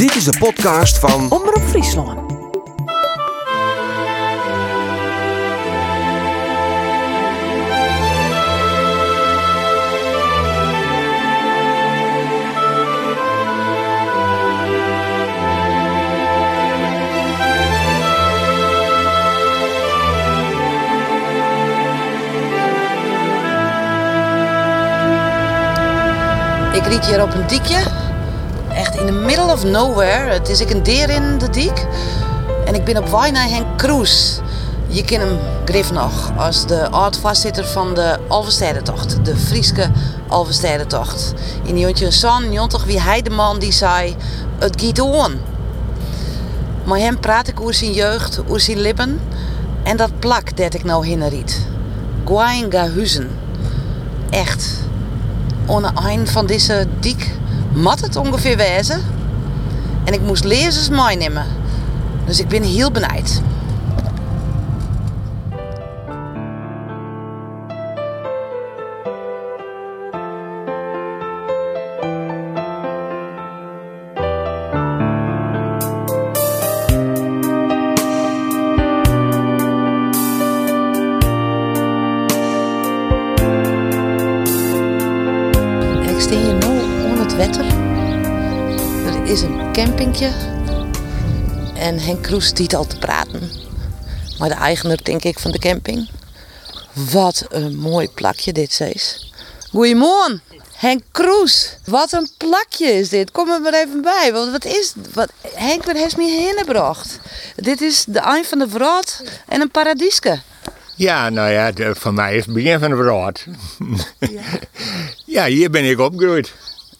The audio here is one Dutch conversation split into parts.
Dit is de podcast van Omroep Friesland. Ik riet hier op een diekje. Echt in the middle of nowhere. Het is ik een deer in de diek. En ik ben op naar Henk. Je kent hem grif nog als de oud-vastzitter van de Alverstedentocht. De Frieske Alverstedentocht. In Jontje San, Jontig wie hij de man die zei... Het giet on. Maar hem praat ik over zijn jeugd, over zijn lippen. En dat plak dat ik nou hinneriet. Gwainga huizen. Echt het eind van deze dik mat het ongeveer wezen. En ik moest lezers meenemen. Dus ik ben heel benijd. En Henk Kroes stiet al te praten. Maar de eigenaar, denk ik, van de camping. Wat een mooi plakje dit, zees. Goedemorgen, Henk Kroes. Wat een plakje is dit. Kom er maar even bij. Want wat is... Wat, Henk, wat heeft me hierheen gebracht? Dit is de eind van de vraat en een paradieske. Ja, nou ja, de- voor mij is het begin van de verhaal. Ja. hier ben ik opgegroeid.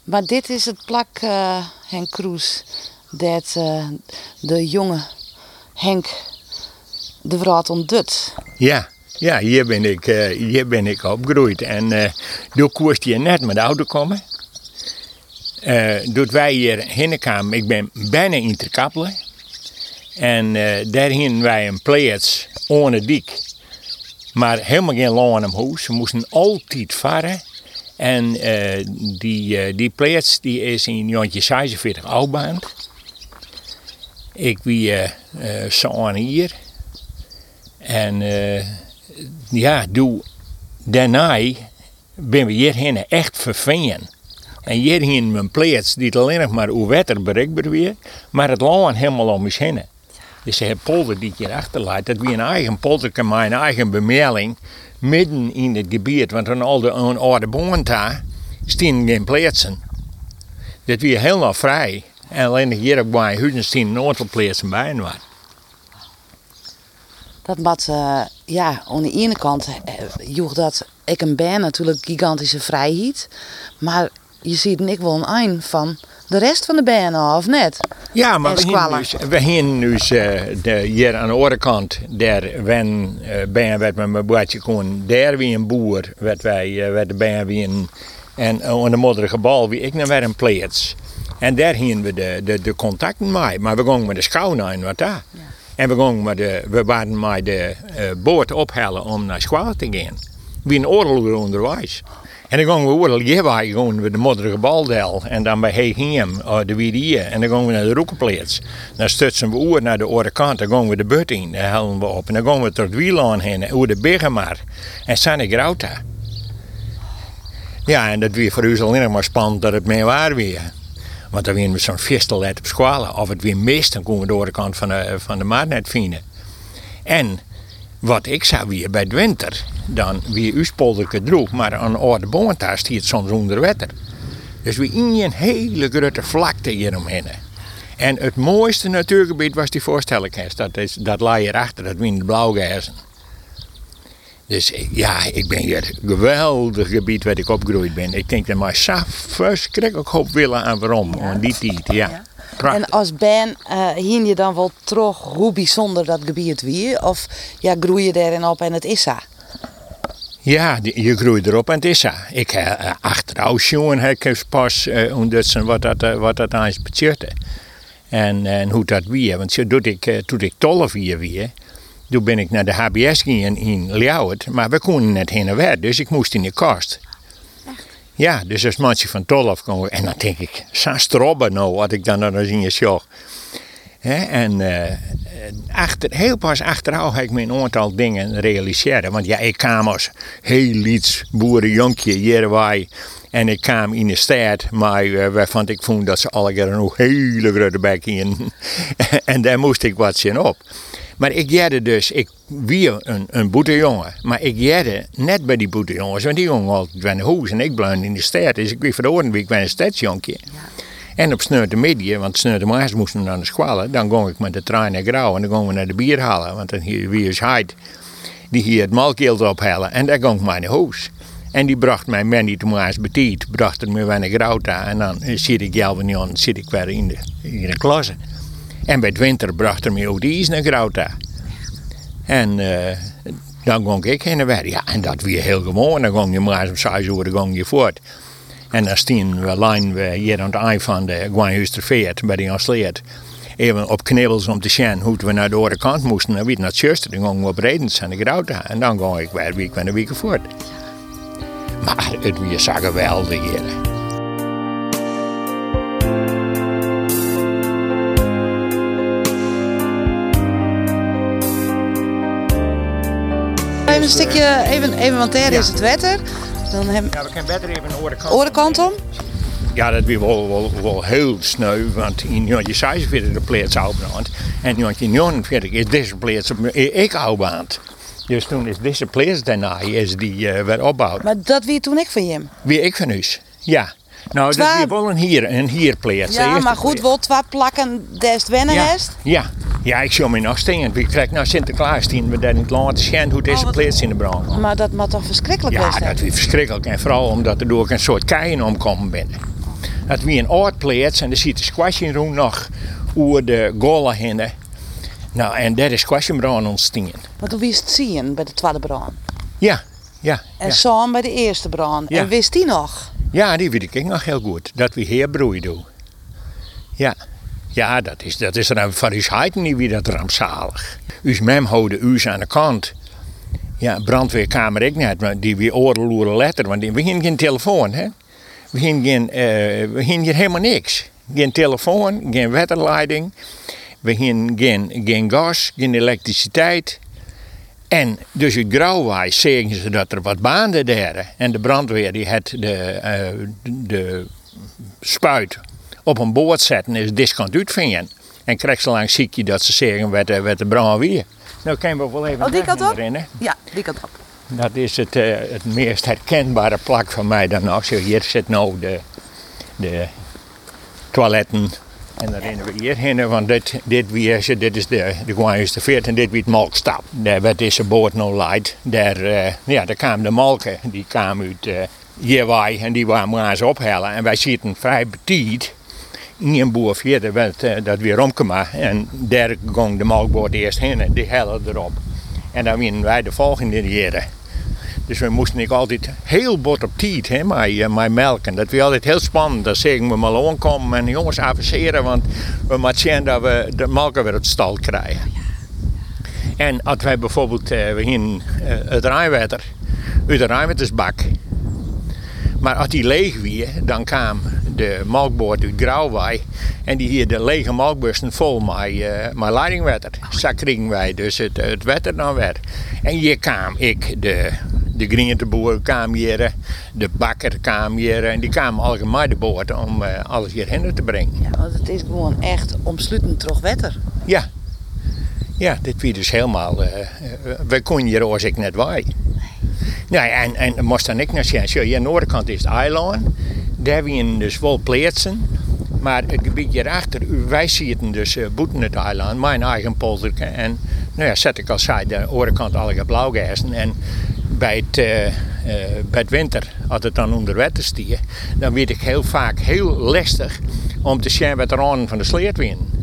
Maar dit is het plak, eh, Henk Kroes, dat eh, de jonge Henk de vraat ontdut. Ja, ja hier, ben ik, eh, hier ben ik opgegroeid. En eh toen koest je net met de auto komen. Eh doet wij hier heen kwamen, ik ben bijna in ter kappelen. En eh daar wij een plaats onder dik. Maar helemaal geen laan om huis. Ze moesten altijd varen. En die, eh, die plaats die is in Jontje 46 oudbaand. Ik wie eh eh, zo aan hier. En eh, ja, doe, daarna ben we hierheen echt vervingen. En hierheen een plaats die alleen nog maar uw wetter bereikbaar weer, maar het land helemaal om ons heen. Dus hebben polder die ik hier achterlaat, dat we een eigen polder kan maken, een eigen bemelding, midden in het gebied, want aan al de oude bomen daar staan geen plaatsen. Dat heel nog vrij. En alleen hier op mijn huizen staan een aantal plaatsen bij en wat. Dat wat, eh, ja, aan de ene kant eh, joeg dat ik een ben natuurlijk gigantische vrijheid. Maar je ziet ik wel een eind van de rest van de benen, of net? Ja, maar we hebben squallen. dus, dus eh, hier aan de andere kant, daar wen uh, ben werd met mijn bootje kon, daar wie een boer, werd wij, uh, werd de ben wie een, en aan de modderige bal wie ik naar weer een plaats. En daar hingen we de, de, de contacten mee, maar we gingen met de schouw wat daar. En we, gingen met de, we waren met de uh, boot ophalen om naar Schwal te gaan. Wie een oorlog onderwijs. En dan gingen we oorlog hierbij gewoon we de modderige baldel en dan bij Heegiem, uh, de Wiedie. En dan gingen we naar de Roekenplaats. Dan stutsen we oer naar de andere kant, dan gingen we de but in, dan halen we op. En dan gingen we tot het wielaan heen, over de Bergemar. En Sanne Grauta. Ja, en dat weer voor u alleen nog maar spannend dat het meer waar weer. Want dan weer we zo'n festel uit op scholen. Of het weer mist, dan komen we door de kant van de, van de net vinden. En wat ik zou weer bij de winter, dan weer uw spolderke droeg, maar aan de bomen daar stiert soms onder wetter. Dus we in een hele grote vlakte hieromheen. En het mooiste natuurgebied was die voorstelling. Dat, is, dat lag hierachter, dat wind blauwgehezen. Dus ja, ik ben hier een geweldig gebied waar ik opgegroeid ben. Ik denk dat mij zo verschrikkelijk hoop willen aan waarom, aan die tijd. Ja. Prachtig. En als ben eh hien je dan wel terug hoe bijzonder dat gebied weer? Of ja, groei je daarin op en het is? Ja, je groeit erop en het is. Ik heb uh, achteraf jongen heb ik pas uh, ontdekten wat dat, uh, wat dat aan betekende. En, en hoe dat weer. Want zo doet ik, uh, toen ik 12 jaar weer, toen ben ik naar de HBS gegaan in Ljouwert. Maar we konden net heen en weer, dus ik moest in de kast. Ja, dus als mensen van Tolhof komen. En dan denk ik, sa strobben nou, wat ik dan nog eens in je zag. En eh, achter, heel pas achteraf heb ik me een aantal dingen realiseren. Want ja, ik kwam als heel liets boerenjonkje hierbij. En ik kwam in de stad, maar uh, waarvan ik vond dat ze alle keer een hele grote bek in. en daar moest ik wat zien op. Maar ik jette dus, ik wie een, een boetejongen. Maar ik jette net bij die boetejongens, want die jongen altijd bij de huis en ik bleef in de stad. Dus ik wie verloren ik ben een stadsjonkje. En op sneur de midden, want sneur de maas moesten naar de squallen. Dan ging ik met de trein naar Grauw en dan gingen we naar de bierhallen. Want dan hier wie is heid. Die hier het malkeeld ophalen en daar ging ik naar huis. En die bracht mij Mandy de Maas betiet, bracht er me weer naar Grauw En dan zit ik Jalvenion, zit ik weer in de, in de klasse. En bij het winter bracht er me ook die is naar Grauta. En uh, dan ging ik heen en weer. Ja, en dat weer heel gewoon. Dan ging je maar om zes uur ging je voort. En dan stien we lijn we hier aan het eind van de Gwanhuisterveert bij de Ansleert. Even op knibbels om te zien hoe we naar de andere kant moesten. En wie naar het zuster, dan gingen we op Redens en de Grauta. En dan ging ik weer week van de week voort. Maar het weer zo geweldig hier. Even een stukje, even, even want daar is het wetter. Dan heb... Ja, we kunnen beter even de orenkant, om. Ja, dat weer wel, wel, wel heel sneu, want in je 46 de plaats uitbrand. En in 49 is deze plaats ik uitbrand. Dus toen is deze plaats daarna is die uh, weer opgebouwd. Maar dat wie toen ik van je? Wie ik van u? Ja. Nou, Twa... dat is wel een hier, een hierplaats. Ja, maar goed, wel twee plakken des wennen ja. Ja, ja, ik zie me nog staan. Ik krijg nou Sinterklaas die we daar niet laten zien hoe deze oh, plaats in de brand Maar dat moet toch verschrikkelijk ja, zijn? Ja, dat is verschrikkelijk. En vooral omdat er door een soort keien omkomen binnen. Dat wie een oud plaats en er zit de squash in room nog over de golen heen. Nou, en daar is squashbrand ontstaan. Wat hoe wist het zien bij de tweede brand? Ja, ja. En ja. samen bij de eerste brand. Ja. En wist die nog? Ja, die weet ik nog heel goed. Dat we hier doen. Ja. Ja, dat is, dat is er van niet wie dat rampzalig. Uw mem houden u aan de kant. Ja, brandweerkamer ik net, maar die weer oorloeren letter, want we hebben geen telefoon, hè. We hebben geen, hier helemaal niks. Geen telefoon, geen waterleiding. We hebben geen, geen gas, geen elektriciteit. En dus het grauwwijs zeggen ze dat er wat baanden daar. En de brandweer die had de, uh, de spuit op een boord zetten is discount uitvinden. En krijg ze lang ziekje dat ze zeggen wat, wat de brand weer. Nou kan we wel even oh, die kant op? Erin, ja, die kant op. Dat is het, uh, het meest herkenbare plak van mij dan nog. Hier zit nou de, de toiletten. En dan rennen we hierheen, want dit, dit, wie, dit is de, de Gwanjuiste Veert en dit wie het Malkstap. Daar werd deze boot nou leid. Daar, uh, ja, daar kwamen de malken, die kwamen uit uh, en die waren maar eens ophellen. En wij zitten vrij betiet een boer verder werd uh, dat weer omgemaakt. En daar ging de melkboot eerst heen en die hellen erop. En dan winnen wij de volgende jaren. Dus we moesten ik altijd heel bot op tijd, hè, met, uh, met melken. Dat was altijd heel spannend. Dan zeggen we maar aankomen en jongens avanceren, want we moeten zien dat we de melken weer op stal krijgen. En als wij bijvoorbeeld, uh, we gingen het rijnwater uit de rijnwatersbak. Maar als die leeg was, dan kwam de melkboot uit Grauwwij en die hier de lege melkbussen vol met, uh, met leidingwater. Zo kregen wij dus het, het water dan weer. En hier kwam ik, de, de groenteboer kwam hier, de bakker kwam hier en die kwamen allemaal de boord om uh, alles hierheen te brengen. Ja, want het is gewoon echt omsluitend terug water. Ja. Ja, dit was dus helemaal, uh, we konden hier als ik net Nee, en, en moest dan ik naar zien. Zo, hier aan de is het eiland. Daar hebben dus wel plaatsen. Maar het gebied hierachter, wij zitten dus uh, boeten het eiland, mijn eigen polderke. En nou ja, zet ik al zei, de andere kant alle blauwgassen. En bij het, uh, uh, bij het winter, als het dan onder water stier, dan weet ik heel vaak heel lastig om te zien wat er aan van de sleet winnen.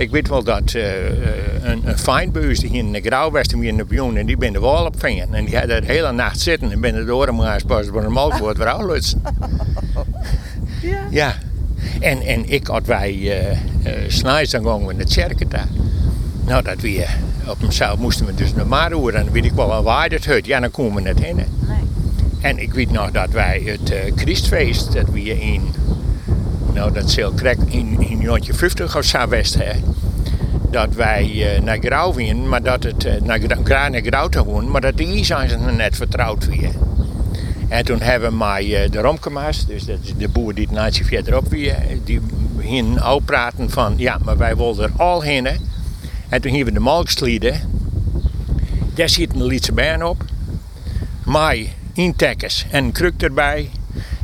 Ik weet wel dat uh, een, een fijnbuis die hier in de Grauwwesten weer in de Bioen en die ben de wal op vingen. En die had de hele nacht zitten en binnen de maar pas voor een malkwoord weer. Ja. Ja. En, en ik had wij uh, uh, s'nachts dan gingen we naar de kerk daar. Nou, dat we op mezelf moesten we dus naar Maroer en dan weet ik wel waar waar het hut. Ja, dan komen we net heen. Nee. En ik weet nog dat wij het uh, Christfeest, dat we in, nou dat zal correct, in, in 50 of zo hè, dat wij uh, naar Grauw gingen, maar dat het uh, naar, Grauw naar Grauw te gaan, maar dat de IJsland net vertrouwd weer. En toen hebben wij uh, de Romkema's, dus dat is de boer die het naadje verderop die gingen al praten van ja, maar wij wilden er al heen. En toen hebben we de Malkslieden, daar zit een Lietse op, mij intekkers en een kruk erbij.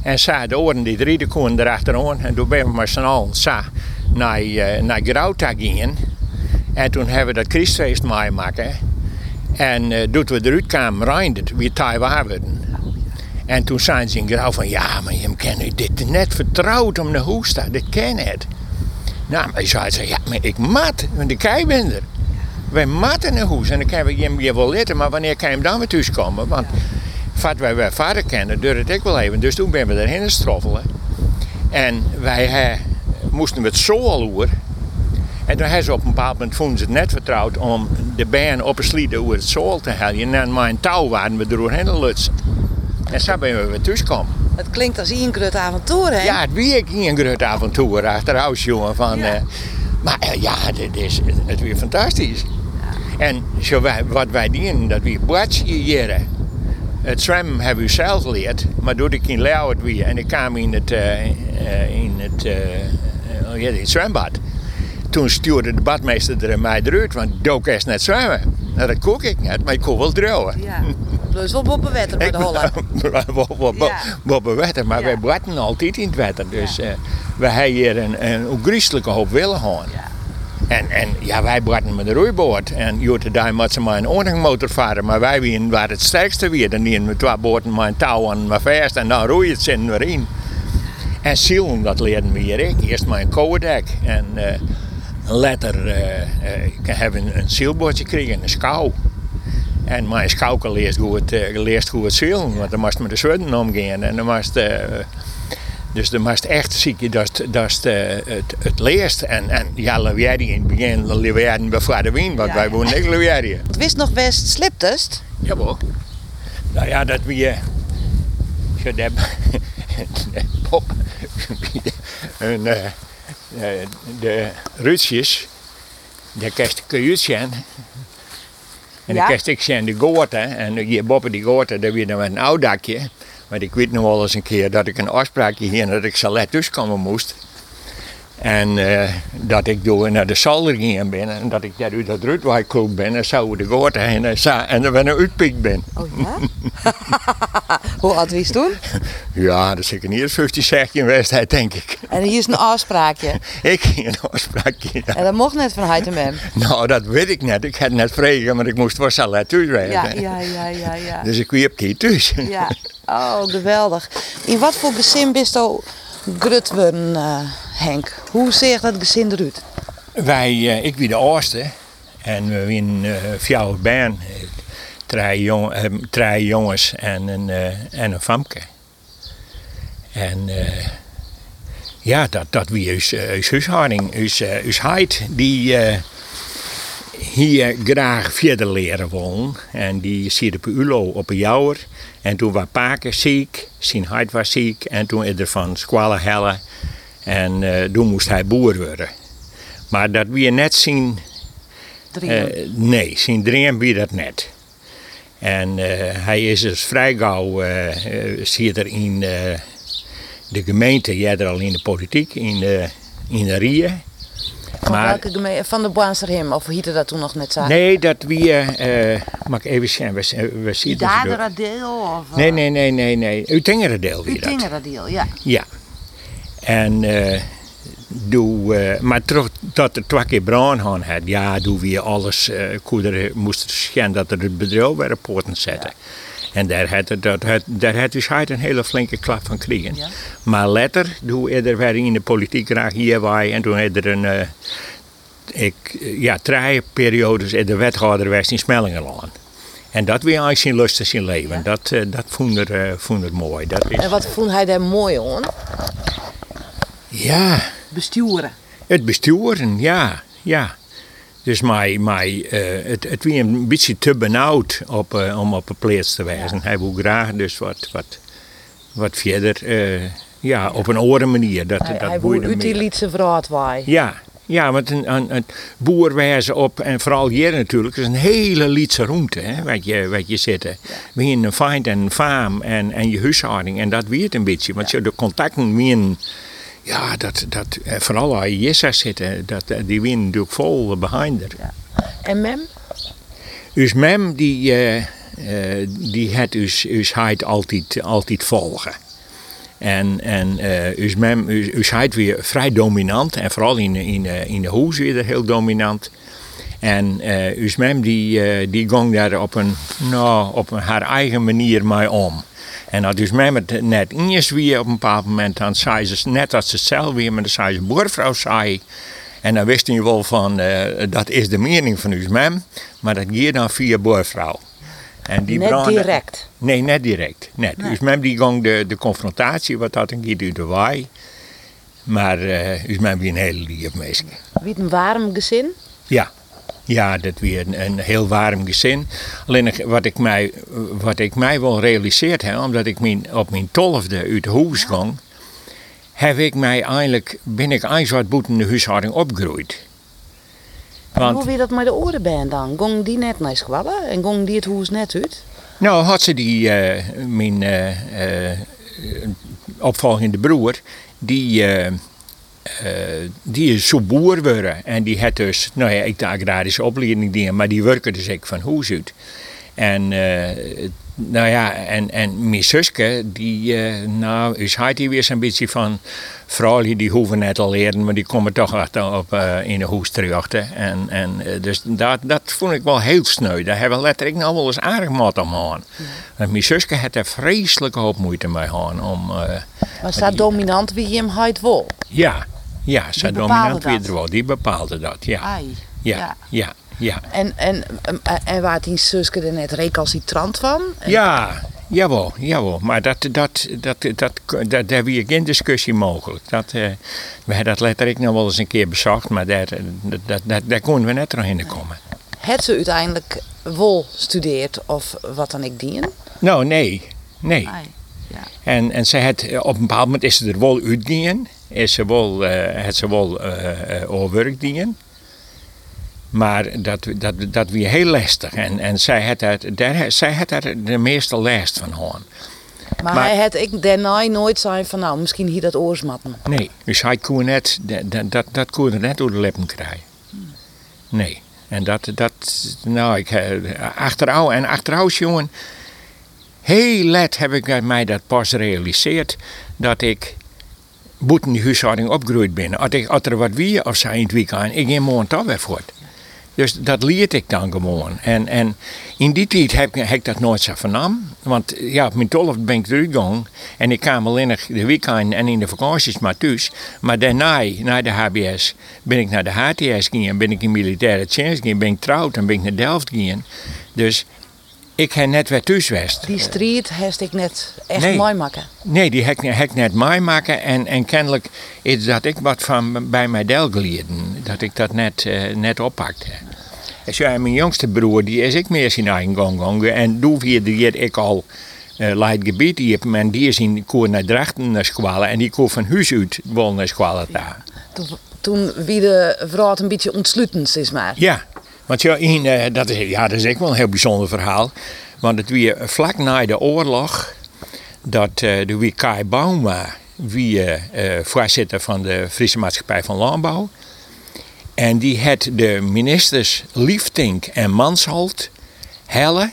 En sa de oren die drie koen erachteraan. En toen ben we maar snel sa naar, uh, naar Grauta gingen. En toen hebben we dat Christfeest meemaken. En uh, toen we eruit kwamen, we Taiwan En toen zijn ze in Grauw van, ja, maar je kan dit net vertrouwd om de hoesta, dit ken het. Nou, maar zei ze, ja, maar ik mat, want ik kei ben er. Wij matten een hoes en dan we je wel letten, maar wanneer kan je hem dan weer thuiskomen? Want wat wij wij vader kennen, het ik wel even. Dus toen ben we erheen stroffelen. En wij he, moesten met zo al En toen hebben ze op een bepaald moment vonden ze het net vertrouwd om de baan op een slieden over het zool te helpen. En mijn touw waren we doorheen lutsen. En zo ben we weer thuiskomen. Het klinkt als een groot avontuur, hè? Ja, het wie een groot avontuur achterhuis, jongen. Van, ja. Uh, maar uh, ja, het is, het weer fantastisch. Ja. En zo wij, wat wij doen, dat we bootje hier het zwemmen hebben we zelf geleerd, maar doordat ik in Leeuwen weer en ik kwam in het, uh, in het, uh, ja, het zwembad. Toen stuurde de badmeester er mij eruit, want dook eerst net zwemmen. Nou, dat kook ik net, maar ik kon wel drogen. Ja. Dus wel boppen wetter bij de Holland. boppen wetter, maar ja. wij bratten altijd in het wetter. Dus ja. uh, we hebben hier een, een, een hoop willen gaan. Ja. En, en ja, wij brachten met de roeiboot. En Jutta daar moet ze maar een ordningmotor varen. Maar wij waren het sterkste weer. Dan nemen we twee boten maar een touw aan maar vast. En dan roeien ze er in. En zielen, dat leerden we hier. Eerst maar een. En uh, later uh, uh, hebben we een zielbootje gekregen, een schouw. En mijn schouw leert goed, leert goed zielen. Want dan moest met de zweden omgaan. En dan moest... Dus de moest echt ziek, dat, dat is het, het leerst. En, en ja, Levieri in het begin Levieri bij de Wien, want ja. wij woonden niet Levieri. Het wist nog best sliptest? Jawel. Nou ja, dat we... Zo de pop... en, uh, de rutsjes, daar kerst kun je En dan ja? kerst ik zijn de goorten. En hier boven die goorten, daar weer een oud dakje. Maar ik weet nog wel eens een keer dat ik een afspraakje hier dat ik salet thuiskomen moest. En uh, dat ik door naar de zolder ging ben en dat ik daar uit dat Rutwijkloek ben en zo de goot heen en, en dan ben ik uitpikt ben. Oh ja? Hoe oud was toen? Ja, dat is zeker niet 50, 16 wedstrijd denk ik. En hier is een afspraakje? ik ging een afspraakje. En dat mocht net van en Nou, dat weet ik net. Ik had net vregen, maar ik moest voor salet thuis Ja, ja, ja, ja, ja. Dus ik weer hier thuis. Ja. Oh, geweldig. In wat voor gezin bist je grut worden, uh, Henk? Hoe zegt dat gezin eruit? Wij, uh, ik ben de oudste. En we zijn uh, vier baan. Drie, jong, drie jongens en een, en een famke. En ja, dat, dat wie is, is huishouding, is, heid, die hier graag verder leren willen. En die zit op ULO op een jaar. En toen was Paken ziek, zijn hart was ziek. En toen is er van squallen hellen. En uh, toen moest hij boer worden. Maar dat wie net zien. Uh, nee, zijn dream wie dat net. En uh, hij is dus vrij gauw, zit er in de gemeente, jij er al in de politiek, in de, in de Rieën. Van maar, welke gemeente? Van de Boanserhim, of hiette dat toen nog net zo? Nee, dat wie, uh, mag ik even zien, we, we zien het. deel? Of, Nee, nee, nee, nee, nee. Utingere deel wie dat. Utingere deel, ja. Ja. En uh, doe, uh, maar terug dat er twee keer bruin had, ja, doe we alles, uh, moest schijn dat er het bedrijf bij de poorten zetten. Ja. En daar had, dat, daar had dus hij een hele flinke klap van kregen. Ja. Maar later, toen er weer in de politiek graag hier wij en toen had er een, uh, ik, ja, drie periodes in de wethouder was in Smellingenland. En dat weer eigenlijk zijn lust in zijn leven. Ja. Dat, uh, dat vond uh, vond er mooi. Dat is, en wat vond hij daar mooi aan? Ja. Besturen. Het besturen, ja. ja. Dus mij, mij, eh, het, het was een beetje te benauwd op, eh, om op een plaats te wijzen. Hij wil graag dus wat, wat, wat verder, eh, ja, op een andere manier. Dat, Hij, dat hij wil. Lietse vraatwaai. Ja, ja, want een, een, een boer wijzen op, en vooral hier natuurlijk, is een hele lietse roemte, hè, wat je, wat je zitten. We een feind en een faam en, en je huishouding, en dat weet een beetje. Want je de contacten wien, ja, dat, dat, eh, vooral als je hier zitten, dat, eh, die wien natuurlijk vol behind er. En mem? Dus mem, die, eh, die het us, us heid altijd, altijd volgen. En, en eh us mem, us, us heid weer vrij dominant. En vooral in, in, in de huis weer heel dominant. En eh us mem die, die ging daar op een, nou, op een, haar eigen manier mee om. En als dus mem het net eens weer op een bepaald moment, dan zei ze net als ze zelf weer, maar dan zei ze boervrouw zei. En dan wist je wel van, eh, dat is de mening van us mem, maar dat gaat dan via boervrouw. En die Net direct. Nee, net direct. Net. Nee. Dus mem die ging de, de confrontatie, wat dat een keer de waai. Maar uh, dus mem wie een hele lief meisje. Wie een warm gezin? Ja. Ja, dat weer een, een heel warm gezin. Alleen wat ik mij, wat ik mij wel realiseerd heb, omdat ik mijn, op mijn tolfde uit huis ging, heb ik mij eigenlijk, ben ik eigenlijk wat boeten de huishouding opgegroeid. Want- hoe wie dat met de oren bent dan? Gong die net naar school en gong die het huis net uit? Nou, had ze die, eh, mijn eh, eh, opvolgende broer, die, die is zo boer geworden. En die had dus, nou ja, ik de agrarische opleiding die, maar die werken dus ik van huis uit. En, eh, nou ja, en, en mijn zusje, die, eh, nou, is hij die weer zo'n beetje van, vrouwen die hoeven net al leren, maar die komen toch achter op, eh, in de huis terug. En, en eh, dus dat, dat vond ik wel heel sneu. Daar hebben we letterlijk nou wel eens aardig mat om aan. Want mijn zusje had er vreselijke hoop moeite mee gaan om, eh, Maar staat dominant wie je hem huid wil? ja, ja, zijn dominant weer er die bepaalde dat, ja. Ai. Ja, ja, ja. En, en, en, en waar die zuske er net recalcitrant van? Ja, jawel, jawel. Maar dat, dat, dat, dat, dat, daar hebben we geen discussie mogelijk. Dat, eh, we hebben dat letterlijk nog wel eens een keer bezocht, maar daar, dat, dat, daar konden we net nog in komen. Het ze uiteindelijk wol studeert of wat dan ik dien? Nou, nee, nee. Ai. Ja. En, en ze had, eh, op een bepaald moment is ze er wel uitgegaan. Is ze wel, eh het ze wel dingen. Maar dat, dat, dat weer heel lastig. En, en zij had daar, daar, zij had daar de meeste last van gehad. Maar, Maar- hij had ik daarna nooit zijn van nou, misschien hier dat oorsmatten. Nee, dus hij kon net, dat, dat, dat kon er net door de lippen krijgen. Nee. En dat, dat nou, ik, achteraf, en achteraf, jongen, heel let heb ik mij dat pas realiseerd, dat ik boeten die huishouding opgegroeid ben. Als, ik, er wat wie of zij in het weekend, ik ging morgen toch weer voort. Dus dat leert ik dan gewoon. En, en in die tijd heb, ik- heb ik dat nooit zo vernam. Want ja, op mijn tolf ben ik teruggegaan. En ik kwam alleen nog de weekend en in de vakanties maar thuis. Maar daarna, na de HBS, ben ik naar de HTS gegaan. Ben ik in militaire dienst gegaan. Ben ik trouwd en ben ik naar Delft gegaan. Dus ik heb net weer thuis geweest. Die strijd heeft ik net echt Nee. mooi maken. Nee, die heb ik, net meemaken. En, en kennelijk is dat ik wat van bij mij del geleden. Dat ik dat net, eh, net oppakte. Dus ja, mijn jongste broer, die is ik meer zijn eigen gang. En toen vierde ik al uh, leid gebied. Die, heb- en die is in koer naar Drachten naar Squalen. En die koer van huis uit wel naar Squalen daar. Toen, toen wie de vrouw een beetje ontsluitend is maar. Ja, want ja, in, eh, dat, is, ja, dat is ook wel een heel bijzonder verhaal. Want het weer vlak na de oorlog dat eh, de wie Kai Bauma, wie eh, eh, voorzitter van de Friese Maatschappij van Landbouw. En die had de ministers Liefdink en Mansholt hellen.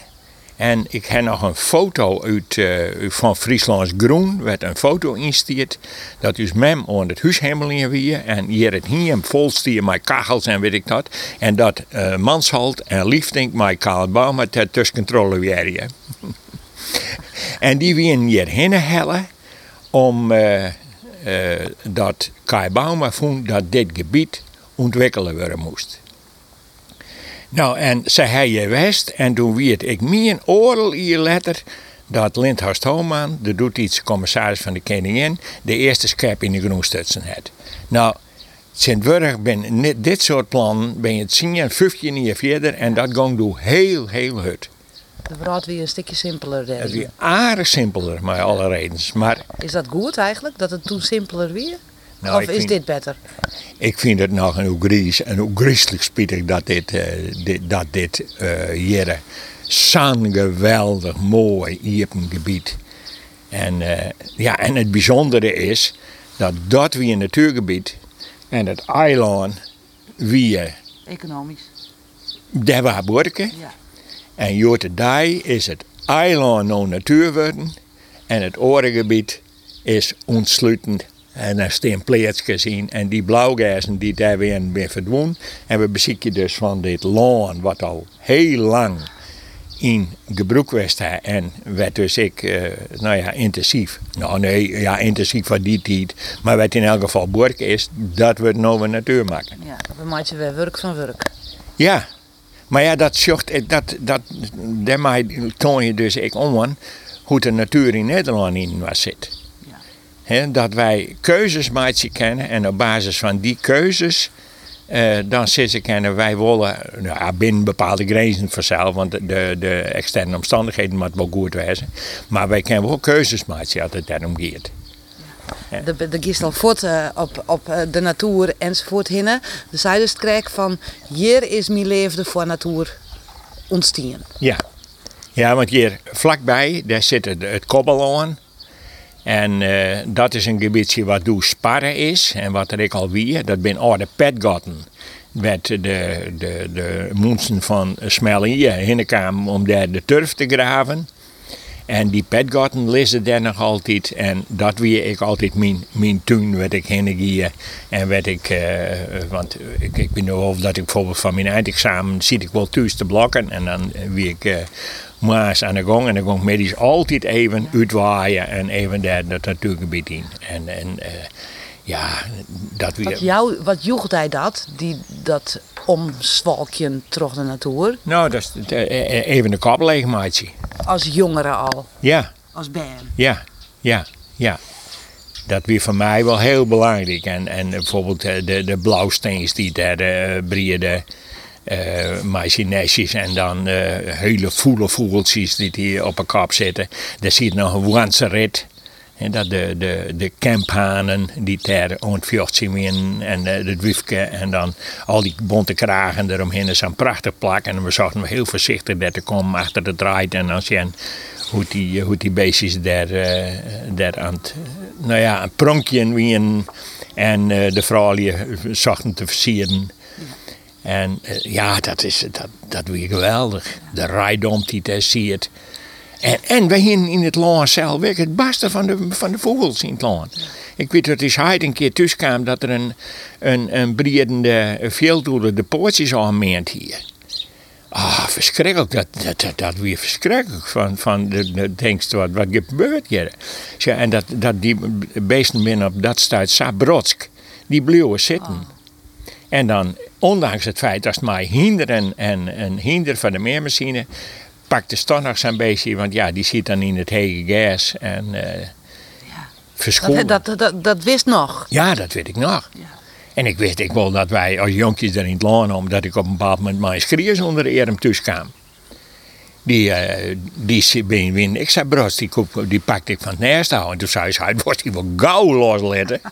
En ik heb nog een foto uit, eh, van Frieslands Groen, werd een foto instuurd. Dat is mem onder het huis helemaal in weer. En hier het hier vol stier met kachels en weet ik dat. En dat eh Mansholt en Liefdink met Karl Bauma ter tussencontrole weer. en die wieren hier heen hellen om eh, dat Kai Bauma vond dat dit gebied ontwikkelen worden moest. Nou, en zij hij je west en toen werd ik meer een oorlel hier letter dat Lindhorst Homan, de doet iets commissaris van de koningin, de eerste schep in de groenstutsen had. Nou, Sint-Wurg ben dit soort plannen, ben je het 10, 15 jaar verder en dat ging door heel, heel hard. De wordt weer een stukje simpeler. Het weer aardig simpeler, maar alle redens. Maar Is dat goed eigenlijk, dat het toen simpeler weer? Nou, of is vind- dit beter? ik vind het nog een hoe gries en hoe griezelig spietig dat dit, eh, dit, dat dit eh, hier zo'n geweldig mooi iepen gebied. En, eh, ja, en het bijzondere is dat dat weer een natuurgebied en het eiland weer Economisch. daar waar borken. Ja. En Jotendij is het eiland nou natuur worden en het orengebied is ontsluitend. En daar staan plaatsjes in en die blauwgazen die daar weer weer verdwenen. En we bezieken dus van dit land wat al heel lang in gebruik was en werd dus ik, eh, nou ja, intensief. Nou nee, ja, intensief van die tijd. Maar wat in elk geval bork is, dat we het nou weer natuur maken. ja. Maak je weer werk van werk. Ja, maar ja, dat zocht, eh, dat, dat, daarmee toon je dus ik om hoe de natuur in Nederland in was zit. Dat wij keuzes maken kennen en op basis van die keuzes eh, dan zitten kennen wij willen nou, binnen bepaalde grenzen vanzelf, want de, de, de externe omstandigheden moeten wel goed wezen. Maar wij kunnen wel keuzes maken als het daarom gaat. De, de gist al voort eh, op, op eh, de natuur enzovoort hinnen. Dus dus krijgt van, hier is mijn leven voor natuur ontstaan. Ja. ja, want hier vlakbij daar zit het, het kobbel aan. En eh, dat is een gebiedje wat door sparren is. En wat er ik al weer, dat zijn oude petgatten. Met de, de, de mensen van heen kwamen om daar de turf te graven. En die petgatten liggen daar nog altijd. En dat weer ik altijd mijn, mijn tuin werd ik heen. En werd ik, eh, want ik, ik ben nu over dat ik bijvoorbeeld van mijn eindexamen zit ik wel thuis te blokken. En dan wie ik eh maas aan de gang. En dan ging ik medisch altijd even uitwaaien en even daar dat natuurgebied in. En, en eh, ja, dat weer. Wat, jou, wat joegt hij dat, die, dat omzwalkje terug de natuur, Nou, dat is eh, eh, even een kop leegmaatje. als jongere al, Ja, als band? ja, ja, ja. Dat weer voor mij wel heel belangrijk. En, en bijvoorbeeld de, de blauwsteens die daar uh, en dan eh, hele voele vogeltjes die hier op kop zitten. Daar zit nog een Wanse rit. En dat de, de, de die daar ontvuurd zijn en eh, het wifke en dan al die bonte kragen eromheen is een prachtig plak. En we zochten heel voorzichtig daar te komen achter de draait en dan zien hoe die, hoe die beestjes daar, daar aan het, nou ja, een pronkje wien en de vrouw die zochten te versieren. En eh, ja, dat is dat, dat weer geweldig. De rijdom die daar ziet. En, en wij hier in het land zelf het beste van de, van de vogels in het land. Ik weet dat is hij een keer tussen kwam dat er een, een, een briedende veeldoeler de poortjes aanmeent hier. Ah, verschrikkelijk. Dat, dat, dat, weer verschrikkelijk. Van, van de denkst wat, wat gebeurt hier? Ja, en dat, dat die beesten binnen op dat stuit Sabrotsk, die bleven zitten. En dan, ondanks het feit dat het mij hinderen en, en hinder van de meermachine, pakte toch nog zijn beestje, want ja, die zit dan in het hege gas en uh, verscholen. Dat, dat, dat, dat wist nog. Ja, dat weet ik nog. Ja. En ik wist ik wel dat wij als jonkjes er in het land om, dat ik op een bepaald moment mijn schreeuws onder de tussen kwam. Die, uh, die ben win. Ik zei, bros, die, pakte ik van het nest houden. En toen zei ze, hij wordt die wel gauw loslaten.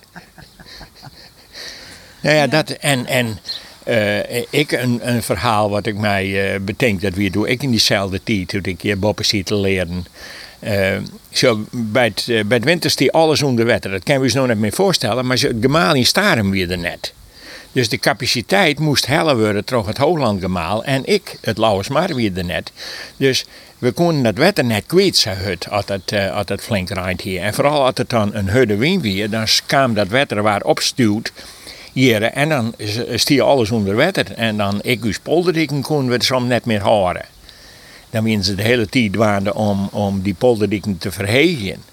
nou ja, dat, en, en uh, ik een, een, verhaal wat ik mij uh, bedenk, dat weer doe ik in diezelfde tijd, toen ik hier boppen zit te leren. Uh, zo, bij, het, bij het winterstie alles onder water. Dat kan we ons nog niet meer voorstellen, maar het gemaal in Staren weer er net. Dus de capaciteit moest hellen worden terug het Hooglandgemaal en ik, het Lauwersmar, weer er net. Dus we konden dat wetter net kwijt, zei het, als flink rijdt hier. En vooral als het dan een hudde wind weer, dan kwam dat wetter waar opstuwt hier en dan stier alles onder water. En dan ik uw polderiken konden we het soms net meer horen. Dan winnen ze de hele tijd waanden om, om die polderiken te verhegen.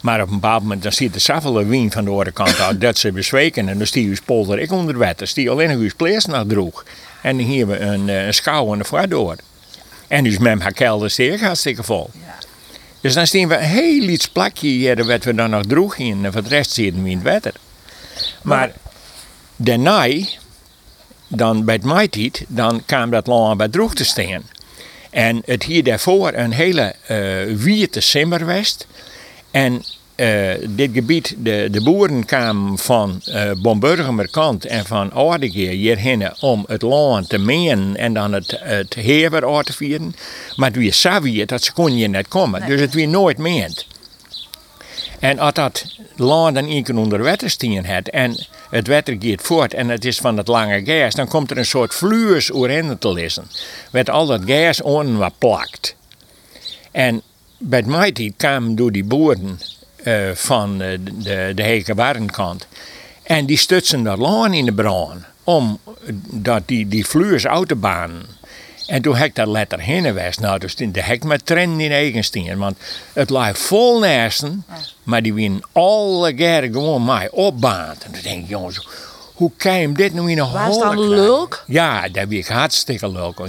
Maar op een bepaald moment dan ziet de zoveel wien van de andere kant uit dat ze bezweken. En dan stier uw polder ik onder water. Stier alleen nog uw plees naar droeg. En dan hier we een, een schouw en een vaart door. En dus met haar kelder steeg hartstikke vol. Ja. Dus dan stien we een heel iets plakje hier wat we dan nog droeg in. En voor de rest zitten we in het water. Maar Daarna, dan bij het maaitijd, dan kwam dat land bij droog te staan. En het hier daarvoor een hele uh, wierte simmerwest. En uh, dit gebied, de, de boeren kwamen van uh, Bomburgermerkant en van Oudegeer hierheen om het land te meen en dan het, het heer uit te vieren. Maar het was zo dat ze kon hier net komen. Dus het weer nooit meent. En als dat land dan één keer onder water staan had en het water gaat voort en het is van het lange gas, dan komt er een soort fluurs oorheen te lezen. Met al dat gas onder wat plakt. En bij mij kwamen door die boeren uh, van de, de, de Hekenwarrenkant. En die stutsen dat land in de brand. Om dat die, die fluurs autobaan. En toen heb ik dat letter heen geweest. Nou, dus de hek met trend in Eigenstien. Want het lag vol nesten. Maar die winnen alle geren gewoon mij opbaand. En dan denk ik, jongens, hoe kan je dit nu in een Waar is dan lulk? Ja, daar ben ik hartstikke lulk.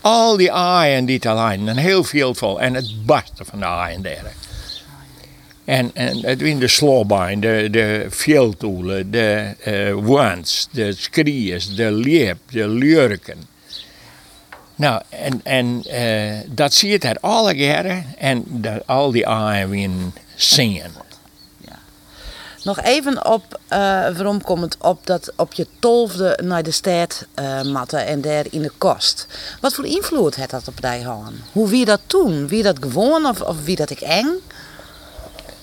Al die aaien die te alleen, een heel veel vol. En het barsten van de aaien daar. En, en het in de slobijn, de, de veldtoelen, de uh, wans, de skriers, de liep, de lurken. Nou, en, en uh, dat zie je daar alle jaren en dat, al die aaien zingen. Ja. Nog even op, uh, waarom komt het op dat op je tolfde naar de stad uh, matten en daar in de kost. Wat voor invloed had dat op die? Hoe wie dat toen? Wie dat gewoon of, of wie dat ik eng?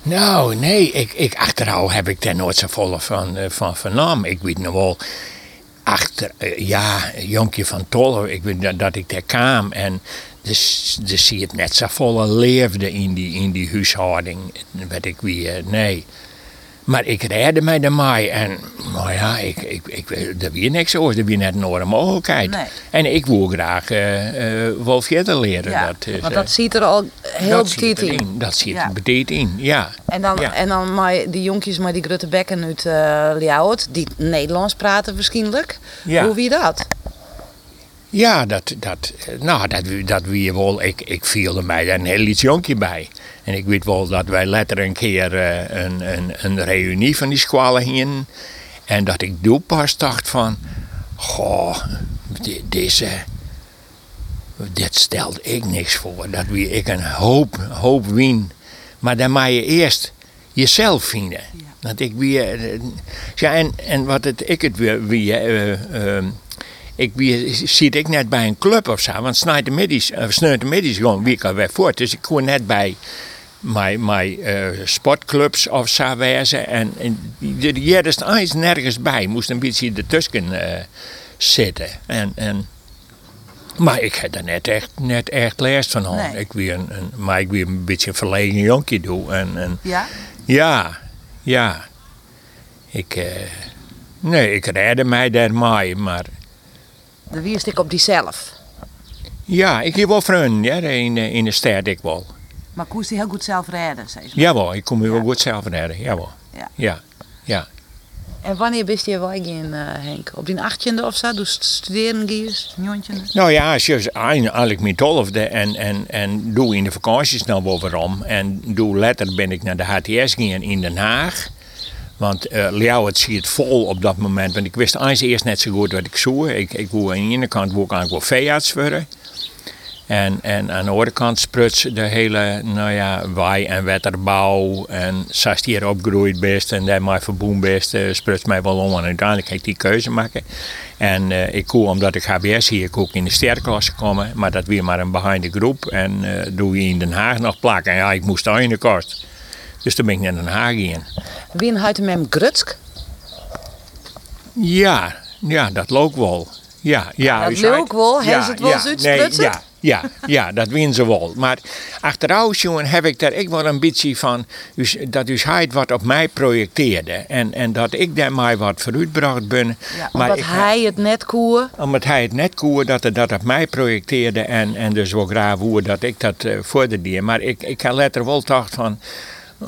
Nou, nee, ik, ik, achteraf heb ik daar nooit zo vol van, van. Ik weet nog wel, uh, ja, jonkje van Tolle, ik weet dat, ik daar kwam en dus, dus zie het net zo volle leefde in die, in die huishouding. Weet ik wie, uh, nee. Maar ik redde mij ermee en nou ja, ik, ik, ik, er weer niks over, er weer net een andere mogelijkheid. Nee. En ik wil graag uh, uh, wel verder leren. Ja, dat, is, want dat ziet er al heel betiet in. Dat Ja. er betiet in, ja. En dan, Ja. en dan maar die jonkjes met die grote bekken uit uh, Ljouwert, die Nederlands praten waarschijnlijk. Hoe wie dat? Ja, dat, dat, nou, dat, dat wie wel. Ik, ik viel mij daar een heel iets jonkje bij. En ik weet wel dat wij later een keer eh, een, een, een reunie van die squallen gingen. En dat ik toen pas dacht van... Goh, di- deze... Dit stelt ik niks voor. Dat wie ik een hoop, hoop win. Maar dan moet je eerst jezelf vinden. Dat ik weer... eh, Ja, en, en wat het, ik het weer... weer eh, ik wie, zit ik net bij een club of zo. Want Snijdermiddags, uh, Snijdermiddags gewoon week alweer voort. Dus ik kon net bij mijn, mijn eh, sportclubs of zo wezen. En, en hier is eens nergens bij. Moest een beetje ertussen eh zitten. En, en, maar ik heb er net echt, net echt last van. Nee. Ik weer een, een, maar ik weer een beetje een verlegen jonkje doe. En, en, Ja. ja, ja. Ik, eh, nee, ik redde mij daarmee, maar... De wie ik op die zelf. Ja, ik heb wel vrienden ja, in, de- in de stad, ik wel. Maar koest die heel goed zelf redden, zei ze. Jawel, ik kom hier wel goed zelf redden, jawel. Ja. Ja, ja. En wanneer bist je wel in, eh, Henk? Op die achttiende of zo? Dus studeren giers, jontje? Nou ja, als je eigenlijk mijn tolfde en, en, en doe in de vakanties nou wel waarom. En doe later ben ik naar de HTS gegaan in Den Haag. Want Ljouwert zie het vol op dat moment. Want ik wist eens eerst net zo goed wat ik zoek. Ik, ik aan de ene kant wil ik eigenlijk wel veearts. En, en aan de andere kant spruts de hele, nou ja, wei- en wetterbouw. En zoals die hier opgegroeid best en daar maar verboen best, eh, spruts mij wel om. En uiteindelijk ga ik die keuze maken. En eh, ik koe, omdat ik HBS hier, ook in de sterklasse komen. Maar dat weer maar een behind de groep. En eh, doe je in Den Haag nog plakken. En ja, ik moest daar in de kast. Dus toen ben ik naar Den Haag in. Wie een huid hem Grutsk? Ja, ja, dat loopt wel. Ja, ja, dat loopt wel. Hebben ze het wel ja, nee, ja, ja, ja, dat win ze wel. Maar achteraf jongen, heb ik daar ik wel een beetje van, dus, dat u heid wat op mij projecteerde. En, en dat ik daarmee wat vooruitbracht ben. Ja, maar omdat ik, hij het net koer. omdat hij het net koer, dat hij dat op mij projecteerde. En, en dus wel graag hoe dat ik dat uh, vorderde. Maar ik, ik had later wel gedacht van...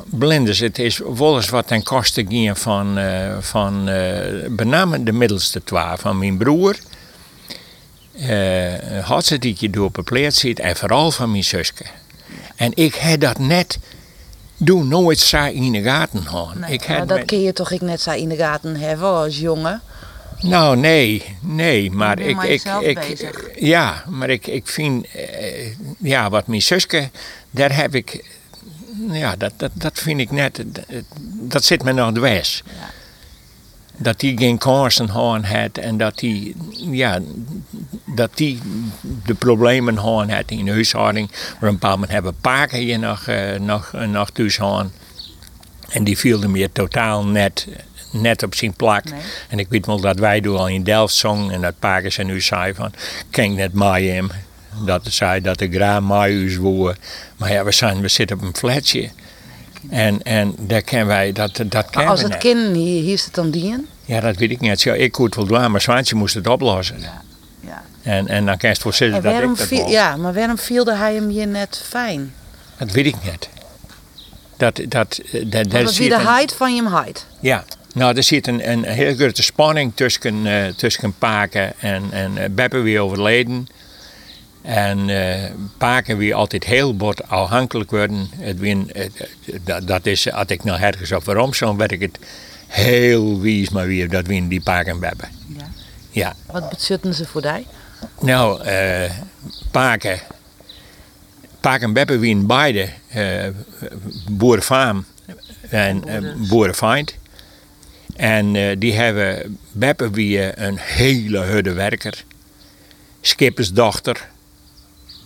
Blinders, het is wel eens wat ten koste ging van, eh van eh bename de middelste twee, van mijn broer. eh had ze die je door pleert zit en vooral van mijn zusje. En ik heb dat net doe nooit zo in de gaten gaan. ik maar had dat met- kun je toch ik net zo in de gaten hebben als jongen? Nou, nee, nee, maar ik, maar ik, ik, bezig. ja, maar ik, ik vind, ja, wat mijn zusje, daar heb ik, ja, dat, dat, dat vind ik net, dat, dat zit me nog dwars. Ja. Dat die geen kansen had en dat die, ja, dat die de problemen gehad had in de huishouding. Maar op een bepaald moment hebben paken hier nog, eh, nog, eh, nog thuis. En die viel hem weer totaal net, net op zijn plak. Nee. En ik weet wel dat wij toen al in Delft zongen en dat Pakers en nu zei van, ken net mij hem. Dat zei dat de graag mij u woer. Maar ja, we, zijn, we zitten op een flatje. En, en daar kennen wij, dat, dat kennen als het kind hier, hier is het dan dien? Ja, dat weet ik niet. Ik kon het wel doen, maar Zwaantje moest het oplossen. Ja. En, en dan kan je het voor zitten dat waarom ik dat viel, ja, maar waarom vielde hij hem hier net fijn? Dat weet ik niet. Dat, dat, dat, dat, dat zit wie de height van je height. Ja, nou, er zit een, een heel grote spanning tussen, eh tussen Paken en, en eh, Beppe weer overleden. En eh Paken weer altijd heel bot afhankelijk worden. Het dat, dat is, als ik nou ergens op waarom zo, werd ik het heel wies maar weer dat win die Paken en Beppe. Ja. Ja, Wat bezutten ze voor die? nou, eh Paken, Paken en Beppe wien beide boerenfaam en boerenfeind. En die hebben Beppe wie een hele hudde werker. Skippersdochter.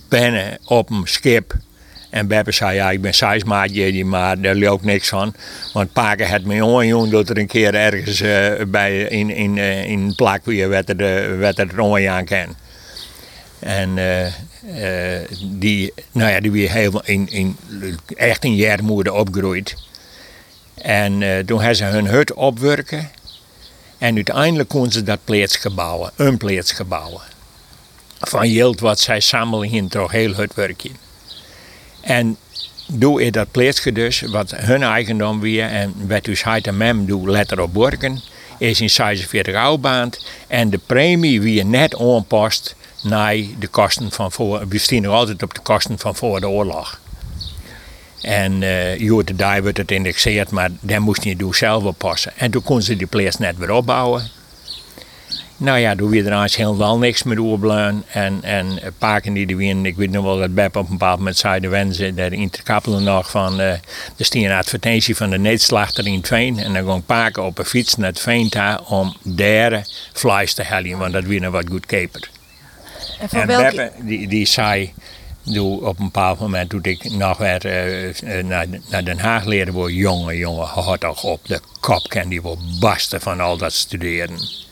Pennen op een schip. En Beppe zei, ja, ik ben seismaatje, maar daar loopt niks van. Want Paken had me onjoen dat er een keer ergens eh, bij, in, in, eh, in een plak weer werd er, eh, werd er aan. En die, nou ja, die weer heel in, in, echt in Jermoede opgegroeid. En toen hebben ze hun hut opwerken. En uiteindelijk konden ze dat plaatsje bouwen, een plaatsje bouwen. Van Jild wat zij samen in toch heel hut werkje. En doe je dat plaatsje dus, wat hun eigendom weer, en wat dus hij en mem doe letter op werken, is in 46 oudbaand. En de premie weer net aanpast naar de kosten van voor, we staan nog altijd op de kosten van voor de oorlog. En uh, dag wordt het indexeerd, maar daar moest je zelf op passen. En toen kon ze die plaats net weer opbouwen. Nou ja, weer er eigenlijk helemaal niks meer doorbleun. En, en eh, paken die er weer, ik weet nog wel dat Beb op een bepaald moment zei, de wensen, daar in Kappelen nog van, eh er stond een advertentie van de neetslachter in het veen. En dan ging paken op een fiets naar het veen toe om daar vlees te halen, want dat nog wat goedkoper. En van En welke... Beppe, die, die zei, doe, op een bepaald moment toen ik nog weer eh, eh, naar, naar Den Haag leerde worden, jongen, jongen, had toch op de kop kan die wel barsten van al dat studeren.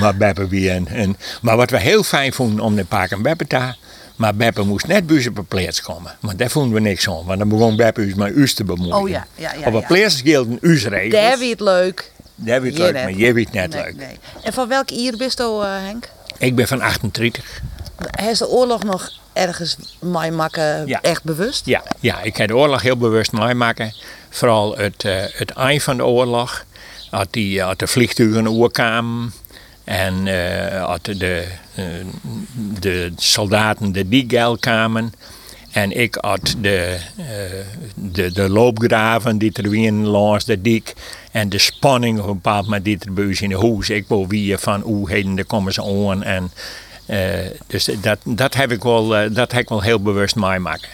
Maar Beppe weer en, en, maar wat we heel fijn vonden om de Paak en Beppe te maar Beppe moest net buiten op een plaats komen. Maar daar vonden we niks van, want dan begon Beppe ons met us te bemoeien. Oh ja, ja, ja, Op een ja. plaats gelden us regels. Daar weer het leuk. Daar weet Je leuk, net. maar je weet net Nee, leuk. nee. En van welk jaar bist u, eh, Henk? Ik ben van 38. Heeft de oorlog nog ergens mij maken Ja. echt bewust? Ja, ja, ik heb de oorlog heel bewust meemaken. Vooral het, eh, het eind van de oorlog. Als, die, als de vliegtuigen oorkwamen. En eh, als de, eh, de soldaten de diegel kwamen. En ik had de, eh, de, de loopgraven die er weer langs de dik. En de spanning op een bepaald moment die er bij in de huis. Ik wil weer van hoe heden daar komen ze aan. En, eh, dus dat, dat, heb ik wel, eh, dat heb ik wel heel bewust meemaken.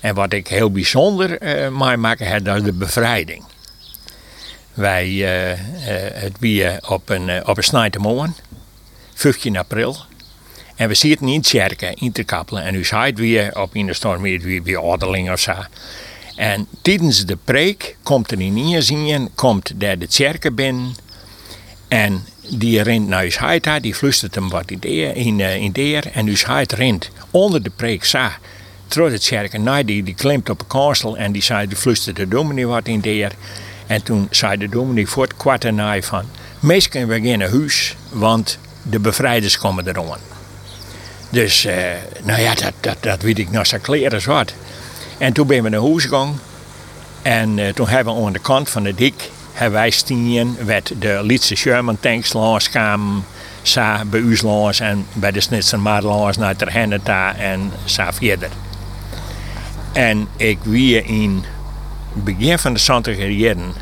En wat ik heel bijzonder eh meemaken heb, dat is de bevrijding. Wij, eh, het weer op een, eh, op een snijtermorgen, 15 april. En we zitten in Tjerken, in te kappelen. En u zei het weer op in de storm, weer, weer, ordeling of zo. En tijdens de preek komt er in Ierzien, komt daar de Tjerken binnen. En die rent naar uw huid, die fluistert hem wat in in, in de eer. En uw huid rent onder de preek sa. Terug het Tjerken, nee, die, die klimt op een kansel en die zei, de dominee wat in de eer. En toen zei de dominee voor het kwart en naai van, meestal we gaan naar huis, want de bevrijders komen eraan. Dus, eh, nou ja, dat, dat, dat weet ik nog zo kleren wat. En toen ben we naar huis gegaan. En eh, toen hebben we aan de kant van de dik, hebben wij stien, werd de Lietse Sherman tanks langs kwamen. Sa bij ons langs en bij de Snitsen maar langs naar Terhenneta en sa verder. En ik wie in begin van de 70 jaren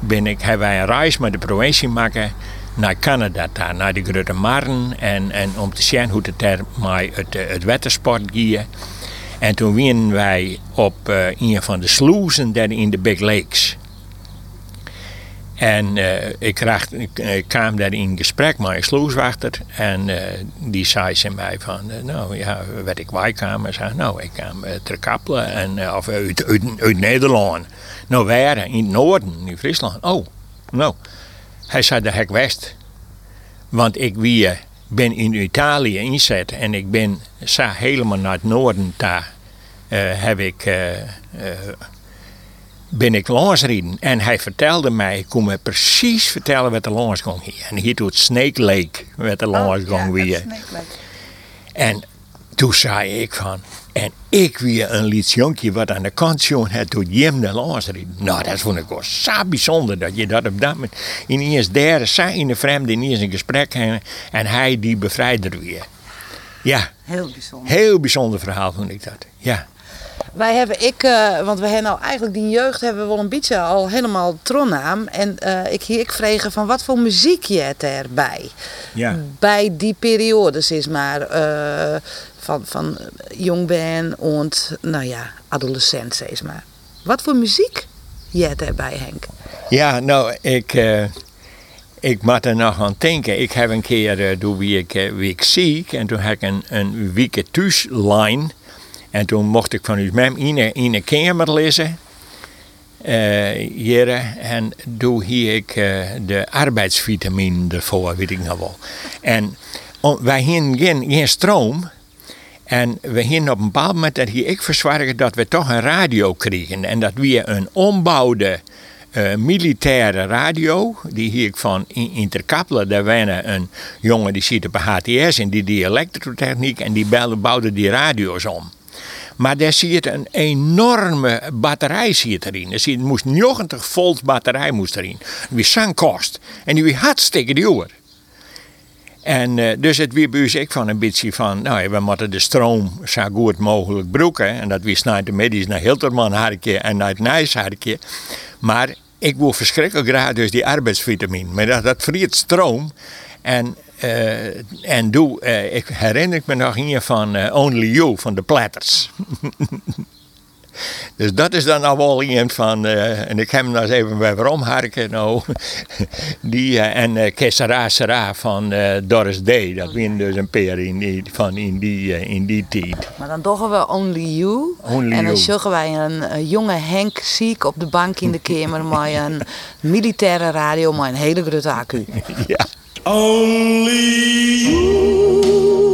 ben ik, hebben wij een reis met de provincie maken naar Canada, naar de Grote Marne. En, en om te zien hoe het daar met het, het watersport ging. En toen waren wij op uh, een van de sluizen daar in de Big Lakes. En uh, ik, kreeg, ik, kwam daar in gesprek met een sluiswachter. En uh, die zei ze mij van, nou ja, werd ik kwam. En zei, nou, ik kwam ter Kappelen, en, of uit, uit, Nederland. Nou, waar? In het noorden, in Friesland. Oh, nou. Hij zei de hek west. Want ik wie, ben in Italië inzet en ik ben sa helemaal naar het noorden daar. heb ik ben ik langsreden. En hij vertelde mij, ik kon me precies vertellen wat er langs ging hier. En hier doet Snake Lake, wat langs Oh, ging weer. En toen zei ik van, en ik weer een liedje wat aan de kant stond, het doet Jim de langsreden. Nou, dat vond ik wel zo bijzonder dat je dat op dat moment ineens derde, zo in de vreemde ineens een gesprek en, en hij die bevrijder weer. Ja, Heel bijzonder. heel bijzonder verhaal vond ik dat. Ja. Wij hebben, ik, uh, want we hebben nou eigenlijk die jeugd hebben we wel een beetje al helemaal tronnaam. En uh, ik, ik vregen van wat voor muziek je het erbij? Ja. Bij die periodes is maar uh, van, van jong ben en nou ja, adolescent is maar. Wat voor muziek je het erbij Henk? Ja, nou ik, ik moet er nog aan denken. Ik heb een keer, toen wie ik, wie ik ziek en toen heb ik een, een week thuislijn. En toen mocht ik van mem in een, in kamer lezen. Uh, en toen hier ik uh, de arbeidsvitamine ervoor, weet ik nog wel. En wij hadden geen, geen stroom. En we hadden op een bepaald moment dat ik verzorgen dat we toch een radio kregen. En dat we een ombouwde uh, militaire radio, die hier ik van Interkappelen, daar waren een jongen die zit op HTS en die die elektrotechniek en die bouwde die radio's om. Maar daar zit een enorme batterij zit erin. Er zit, moest 90 volt batterij moest erin. Die was kost. En die was hartstikke duur. En uh, dus het weer ik van een beetje van, nou we moeten de stroom zo goed mogelijk gebruiken. En dat wist naar de medisch naar Hilterman hartje en naar het Nijs hartje. Maar ik wil verschrikkelijk graag dus die arbeidsvitamine. Maar dat, dat vriet stroom. En en doe, uh, ik herinner me nog een van uh, Only You van de Platters. dus dat is dan al wel iemand van, en ik heb hem nog eens even bij waarom harken nou. die, en uh, Kessara Sera van Doris Day, dat win dus een paar in die, van in die, in die tijd. Maar dan doggen we Only You. Only en dan You. zorgen wij een, een, jonge Henk ziek op de bank in de kamer met een militaire radio met een hele grote accu. ja. Only you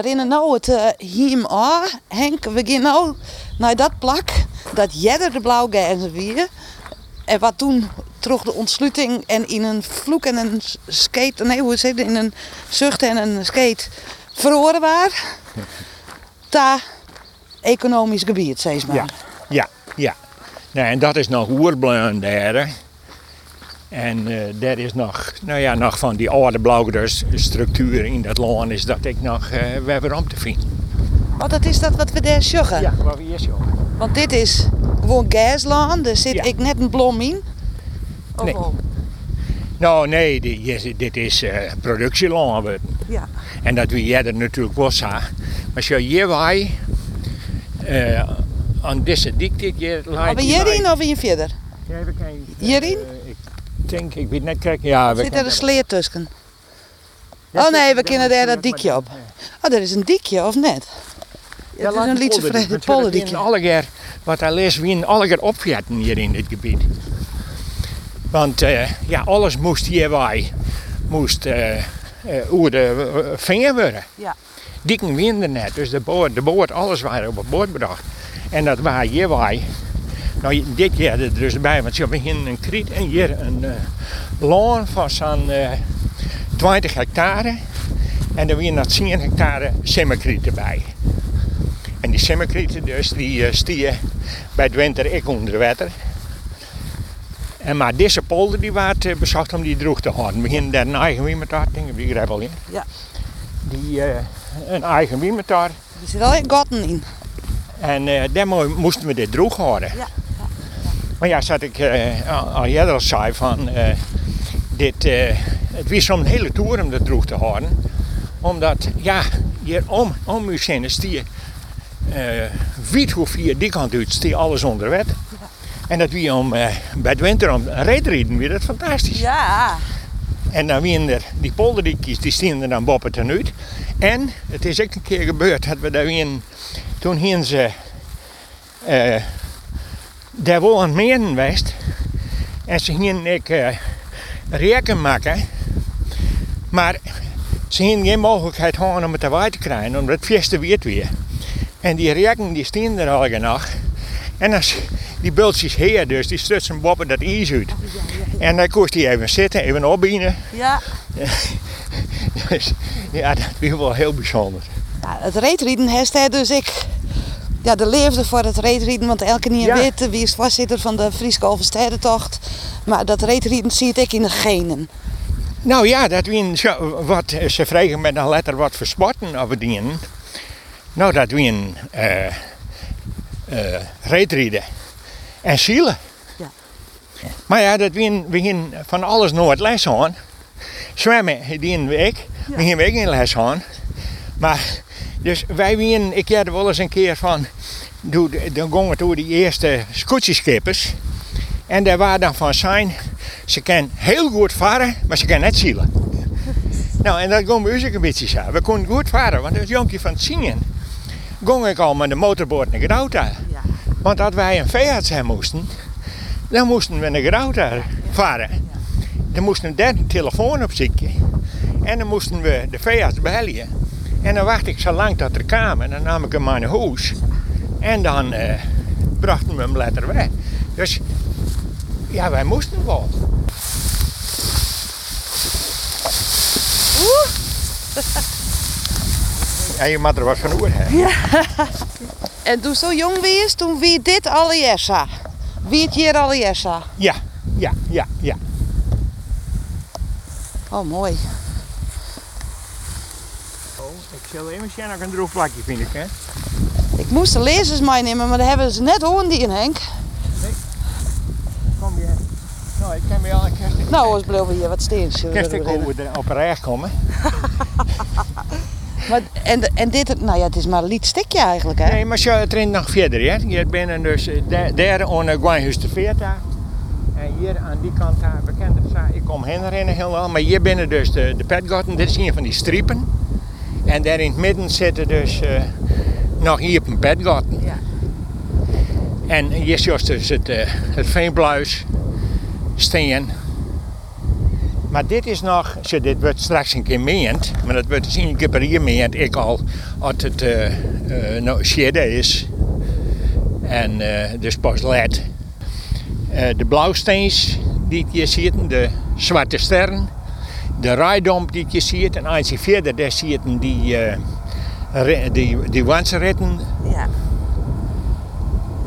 we rennen nou het uh, hiem aan. Henk, we gaan nou naar dat plak dat Jedder de blauwgijzer weer. En wat toen terug de ontsluiting en in een vloek en een skate, nee hoe zeg je, in een zucht en een skate verloren waar. Ta economisch gebied, zeg maar. Ja, ja, ja. Nou, en dat is nog daar. En uh, daar is nog, nou ja, nog van die oude blauwgras-structuur in dat land is dat ik nog uh, weer om te vinden. Wat dat is dat wat we daar joggen? Ja, wat we hier joggen. Want dit is gewoon gasland, er zit Ja. ik net een blom in. Oh, Nee. oh. Nou nee, dit is, dit is uh, productieland. wordt. Ja. En dat we hier natuurlijk wel zo. Maar als je hier wij, uh, aan deze dik dit hier Maar lijkt die hierin of hier verder? Ja, we kijken. Hierin? Denk, ik weet net kijken. Ja, we Zit er een sleer tussen? Ja, Oh nee, we kunnen daar dat dikje op. Oh, er is een dikje, of net? Ja, het is een liedje vrij, het want we polderdikje. winnen alle keer, wat hij leest, wien alle keer opvetten hier in dit gebied. Want eh, ja, alles moest hier wij, moest eh eh, over de vinger worden. Ja. Dikken wien er net, dus de boord, de boord, alles waren op het bord bedacht. En dat waren hier wij. Nou, dit jaar er dus bij, want je hebt hier een kriet en hier een eh loon van zo'n eh 20 hectare. En er weer nog 10 hectare simmerkriet erbij. En die simmerkrieten dus, die uh, stieën bij het winter ik onder water. En maar deze polder die werd uh, bezocht om die droog te houden. We beginnen daar een eigen wiemertaar, denk ik, er wel in. Ja. Die, eh, een eigen wiemertaar. Er zit al gaten in. En eh daar mo- moesten we dit droog houden. Ja, Maar ja, zat ik eh, al- eerder al zei van, eh, dit, eh, het was zo'n hele toer om dat droog te houden. Omdat, ja, hier om, om uw zinnen stier, eh weet hoe vier die kant uit, stier alles onder wet. En dat wie om, bij het winter om reetrieden, weer dat fantastisch. Ja. En dan wien er die polderdikjes, die stien er dan boppen ten uit. En het is ook een keer gebeurd dat we daar wien, toen ze, daar wel aan meren geweest. En ze gingen ik eh reken maken. Maar ze gingen geen mogelijkheid hadden om het erbij te krijgen, omdat het fieste weer weer. En die reken die stien er al nog. En als die bultjes heer dus, die stutsen boppen dat ijs uit. En dan kost hij even zitten, even opbieden. Ja. Dus ja, dat is wel heel bijzonder. het reetrieden heeft hij dus ik. Ja, de leefde voor het reetrieden, want elke keer Ja. weet wie is voorzitter van de Friese Alverstedentocht. Maar dat reetrieden zie ik in de genen. Nou ja, dat wien zo, wat ze vragen met een letter wat voor sporten over dienen. Nou, dat wien eh eh reetrieden en zielen. Ja. Maar ja, dat wien, we gingen van alles nooit les aan. Zwemmen, die in week, we gingen ook geen les aan. Maar, dus wij wien, ik had wel eens een keer van, dan gingen we door die eerste scootjeskippers. En daar waren dan van zijn, ze kan heel goed varen, maar ze kan net zielen. nou, en dat kon bij ons ook een beetje zo. We konden goed varen, want het jonkje van het zingen. Ging ik al met de motorboot naar Grauta. Ja. Want als wij een veearts hebben moesten, dan moesten we naar Grauta varen. Dan moesten we daar een telefoon op zitten. En dan moesten we de veearts bellen. En dan wachtte ik zo lang tot er kwam. En dan nam ik hem maar naar huis. En dan eh, brachten we hem later weg. Dus ja, wij moesten wel. Ja, je moet er wat van horen. hè? En toen zo jong was, toen wie dit allereerst Wie het hier allereerst Ja, ja, ja, ja. Oh, mooi. Even zien of ik een droog plakje vind ik, hè. Ik moest de lezers meenemen, maar daar hebben ze net die in Henk. Kom je. Nou, ik bij alle kerst. Nou, eens bleven hier wat steens. Kerst ik over de, op een rij komen. Maar, en, en dit, nou ja, het is maar een stikje eigenlijk, hè? Nee, maar zo, het rent nog verder, hè. Je bent dus eh, daar- daar aan de Gwijnhuis de Veert daar. En hier aan die kant daar, bekend het zo, ik kom heen rennen helemaal. Maar hier binnen dus de, de petgotten, dit is een van die striepen. En daar in het midden zitten dus eh, nog hier op een petgotten. Ja. En hier is dus het, eh, het veenbluis, steen. Maar dit is nog, zo, dit wordt straks een keer meend, maar dat wordt dus één keer per jaar meend. Ik al, als het uh, uh, nou, is. En uh, dus pas let. de blauwsteens die je ziet, de zwarte sterren. De rijdomp die je ziet. En als je verder daar ziet die, die, die wansenritten. Ja.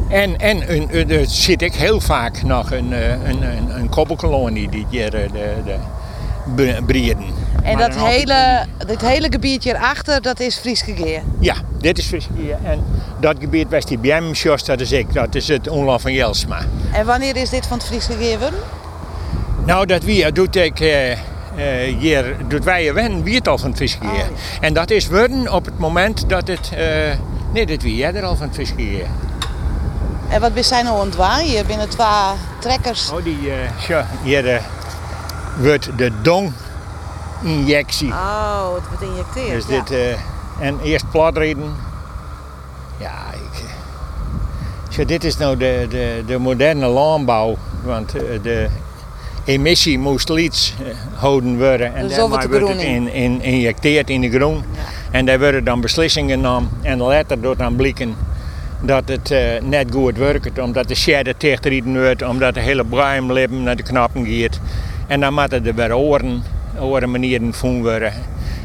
En, en een, er zit ik heel vaak nog een, een, een, een koppelkolonie die hier de, de breeden. En dat hele, dit hele gebied hierachter, dat is Frieske Geer? Ja, dit is Frieske Geer. En dat gebied waar die hem dat is ik. Dat is het Onland van Jelsma. En wanneer is dit van het Frieske Geer worden? Nou, dat weer doet ik... Uh, uh, hier doet wij wen wie het al van het. Oh. En dat is worden op het moment dat het... Uh, nee, dat wie jij er al van Geer. En wat zijn nou ontwaaien? Hier binnen twee trekkers. Oh, die, uh, hier wordt de dong-injectie. Oh, het wordt injecteerd. Dus dit, en eerst platreden. Ja, ik, zo, dit is nou de, de, de moderne landbouw. Want de emissie moest iets houden worden. En dus daarmee wordt het in, in, injecteerd in de groen. Ja. En daar worden dan beslissingen genomen. En later door dan blikken dat het uh, net goed werkt. Omdat de shader tegen wordt, omdat de hele bruimlippen naar de knappen gaat. En dan moeten er weer oren, oren manieren gevonden worden.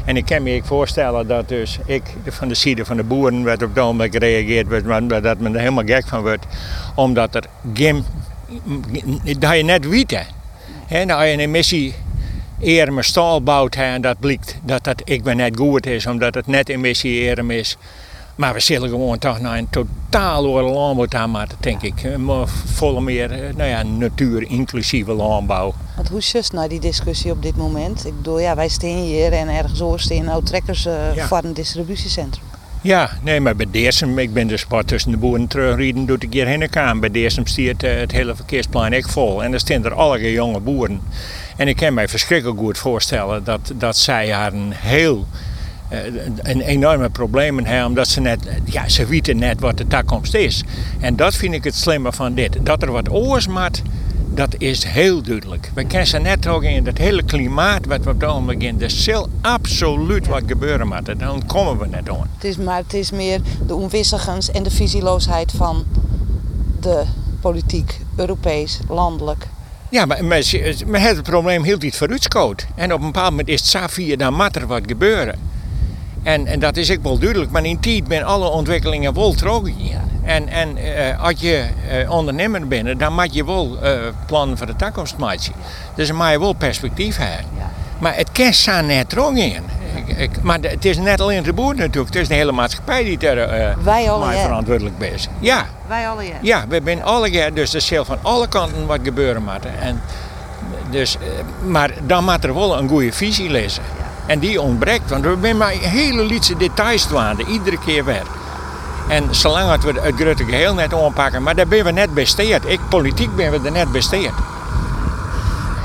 En ik kan me voorstellen dat dus ik van de zijde van de boeren werd op dat moment gereageerd wordt, dat men er helemaal gek van wordt. Omdat er geen, dat je net weet. Hè, dat je een emissie eerder staal bouwt en dat blijkt dat dat ik ben net goed is, omdat het net emissie is. Maar we zullen gewoon toch naar een totaal andere landbouw gaan maken, denk ik. Volle meer nou ja, natuur-inclusieve landbouw. Want hoe is nou die discussie op dit moment? Ik bedoel, ja, wij staan hier en ergens hoor staan nou trekkers uh, ja. voor een distributiecentrum. Ja, nee, maar bij Deersum, ik ben dus wat tussen de boeren terugrijden, doe ik hierheen gaan. Bij Deersum stiert uh, het hele verkeersplan echt vol. En er staan er alle jonge boeren. En ik kan mij verschrikkelijk goed voorstellen dat, dat zij haar een heel een enorme problemen hebben, omdat ze net, ja, ze weten net wat de toekomst is. En dat vind ik het slimme van dit. Dat er wat oors dat is heel duidelijk. We kennen net ook in het hele klimaat wat we op het ogenblik in. Er zal absoluut wat gebeuren moeten. Dan komen we net aan. Het is, maar het is meer de onwisselings en de visieloosheid van de politiek, Europees, landelijk. Ja, maar, maar, maar het probleem hield niet vooruitskoot. En op een bepaald moment is het dan moet er wat gebeuren. En, en dat is ook wel duidelijk, maar in tijd ben alle ontwikkelingen wel terug. En, en uh, als je uh, ondernemer bent, dan moet je wel uh, plannen voor de toekomst maken. Dus dan moet je wel perspectief hebben. Maar het kan zo net terug in. Ik, ik, maar het is net alleen de boer natuurlijk, het is de hele maatschappij die er uh, verantwoordelijk is. Ja. Wij alle ja. Ja, we zijn alle ja, dus er zal van alle kanten wat gebeuren moeten. En dus, maar dan moet er wel een goede visie lezen. En die ontbreekt, want we zijn maar hele lietse details dwaande, iedere keer weer. En zolang we het grote geheel net aanpakken, maar daar ben we net besteed. Ik, politiek ben we er net besteed.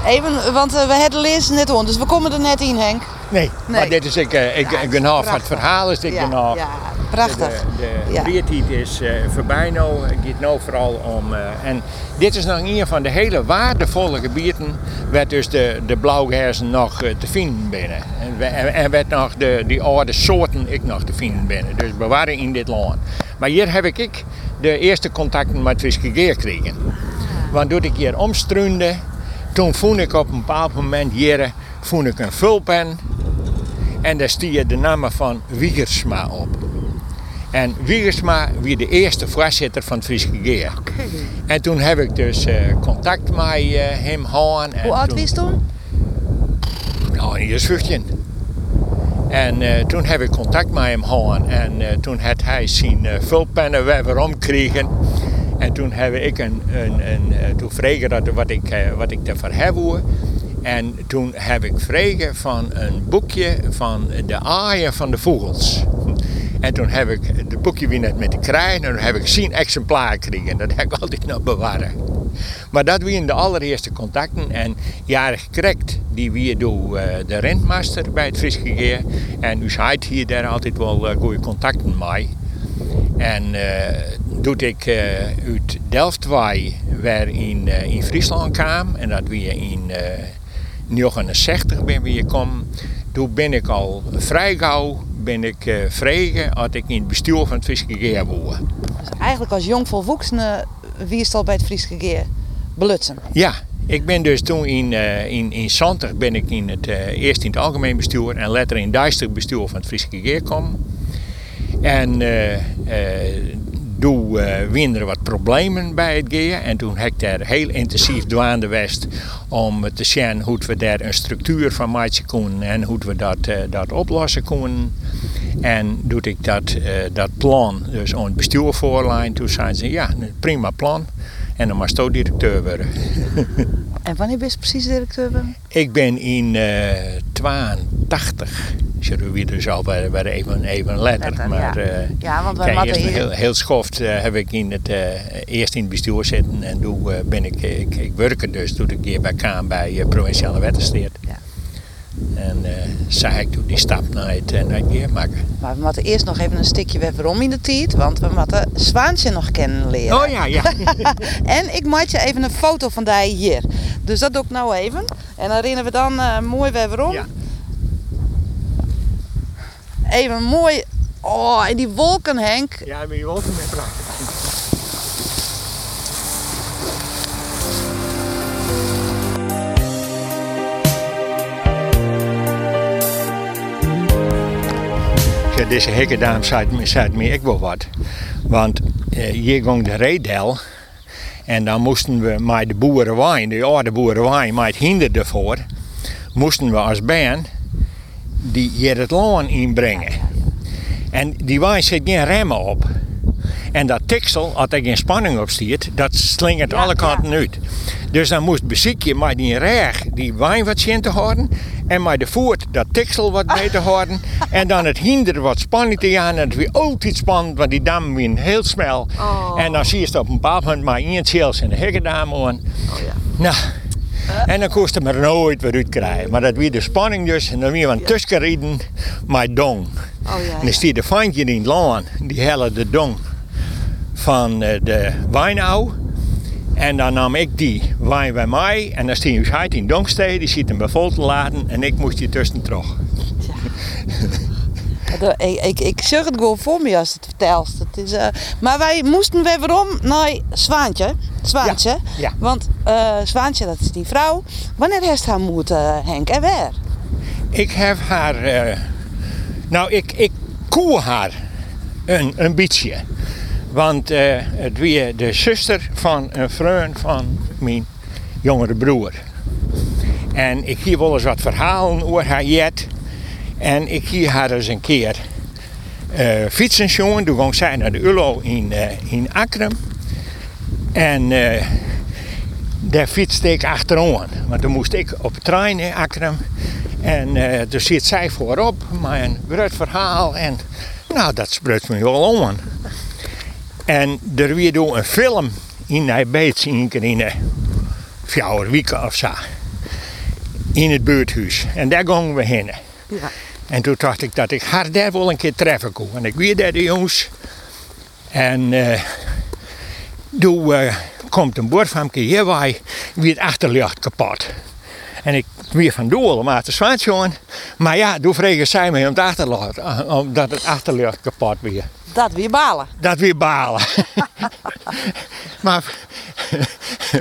Even, want uh, we hebben lezen net om, dus we komen er net in, Henk. Nee, nee. maar dit is ik, uh, ik, ja, ik ben half het verhaal is ik ja, Ja, prachtig. De, de ja. is uh, voorbij nu, het gaat nu vooral om... Uh, en dit is nog een van de hele waardevolle gebieden waar dus de, de blauwgerzen nog te vinden binnen. En, en werd nog de, die oude soorten ik nog te vinden binnen. Dus we waren in dit land. Maar hier heb ik de eerste contacten met Viskegeer gekregen. Want toen ik hier omstruinde, toen vond ik op een bepaald moment hier vond ik een vulpen en daar stier de naam van Wiegersma op. En Wiegersma was de eerste voorzitter van het Geer. Okay. En toen heb ik dus uh, contact met uh, hem gehad. Hoe oud was je toen? Nou, eens 15. En uh, toen heb ik contact met hem gehad. En toen had hij zijn vulpennen weer omgekregen. En toen heb ik een, een, een toen vregen dat wat ik, wat ik ervoor heb. En toen heb ik vregen van een boekje van de aaien van de vogels. En toen heb ik het boekje weer net met de kraaien en toen heb ik zien exemplaar gekregen. Dat heb ik altijd nog bewaren. Maar dat waren de allereerste contacten. En jaren gekregen die weer door uh, de rentmaster bij het Friske En u zei hier daar altijd wel uh, goede contacten mee. En uh, toen ik uit Delft waar in, in Friesland kwam, en dat weer in 69 ben we hier gekomen. Toen ben ik al vrij gauw ben ik uh, vregen als ik in het bestuur van het Friese Geer woon. Dus eigenlijk als jong volwassene wierst al bij het Friese Geer belutsen. Ja, ik ben dus toen in, uh, in, in Santer ben ik in het, uh, eerst in het algemeen bestuur en later in het duister bestuur van het Friese Geer gekomen. En toen uh, er wat problemen bij het geer. En toen heb ik daar heel intensief dwaande west om te zien hoe we daar een structuur van maken konden en hoe we dat, uh, dat oplossen konden. En doe ik dat, uh, dat plan dus aan het bestuur voorlijn. Toen zeiden ze, ja, prima plan. En dan je directeur worden. en wanneer ben je precies directeur? Ik ben in 82 zullen we dus al bij, bij even, even letter. Letter, maar ja. uh, Ja, want wij eerst hier- heel, heel schoft eh, heb ik in het, eh, eerst in het bestuur zitten en toen eh, ben ik, ik, ik dus, toen ik hier bij Kaan bij eh, Provinciale Wettensteert. Ja. En zei ik toen die stap naar het, eh, naar het maken. Maar we moeten eerst nog even een stukje weer waarom in de tijd, want we moeten Zwaantje nog kennen leren. Oh ja, ja. En ik maak je even een foto van die hier. Dus dat doe ik nou even. En dan rennen we dan eh, mooi weer waarom. Ja. Even mooi. Oh, en die wolken, Henk. ja, je wel met praten. Deze hekkendaam zei, me- zei me ik wel wat. Want eh, hier ging de reedel. En dan moesten we met de boerenwijn, de oude boerenwijn, met het hinder ervoor, moesten we als band die hier het loon inbrengen. En die wijn zit geen remmen op. En dat tiksel, als er geen spanning op stiert, dat slingert Ja, alle kanten ja. uit. Dus dan moest beziekje met die reg die wijn wat zien te houden. En met de voet dat tiksel wat mee te houden. en dan het hinder wat spanning te gaan. En het weer altijd spannend, want die dam weer heel snel. Oh. En dan zie je het op een bepaald moment maar één chills en de hekkendam aan. Oh ja. Nou, en dan kost het er nooit weer uit krijgen. Maar dat weer de spanning dus. En dan weer van tussen rijden met dong. Oh ja. En dan stiert de vandje in het die helle de dong van eh, de wijnauw. En dan nam ik die wijn bij mij en dan stier hij in Dongstee, die zit hem bij vol te laten en ik moest die tussen terug. De- Ik, ik, ik zeg het gewoon voor me als het vertelt. Het is, eh, maar wij moesten weer waarom naar Zwaantje. Zwaantje. Ja, ja. Want eh Zwaantje, dat is die vrouw. Wanneer heeft haar moeten, Henk? En waar? Ik heb haar, nou ik, ik koe haar een, een beetje. Want eh, het weer de zuster van een vriend van mijn jongere broer. En ik hier wel eens wat verhalen over haar jet. En ik hier haar eens een keer eh fietsen jongen. Toen ging zij naar de ULO in, eh in Akrum. En eh, daar fietste ik achteraan. Want dan moest ik op de trein in Akrum. En eh toen zit zij voorop met een groot verhaal. En nou, dat spreekt me wel aan. En er weer door een film in Nijbeets in in de vier weken of zo. In het buurthuis. En daar gingen we heen. Ja. En toen dacht ik dat ik haar daar wel een keer treffen kon. En ik weer daar de jongens. En eh toen eh, komt een boordvamke hier wie het achterlicht kapot. En ik weer van doel om te jongen. Maar ja, toen vregen zij mij om het achterlicht, eh, omdat het achterlicht kapot weer. Dat weer balen. Dat weer balen. maar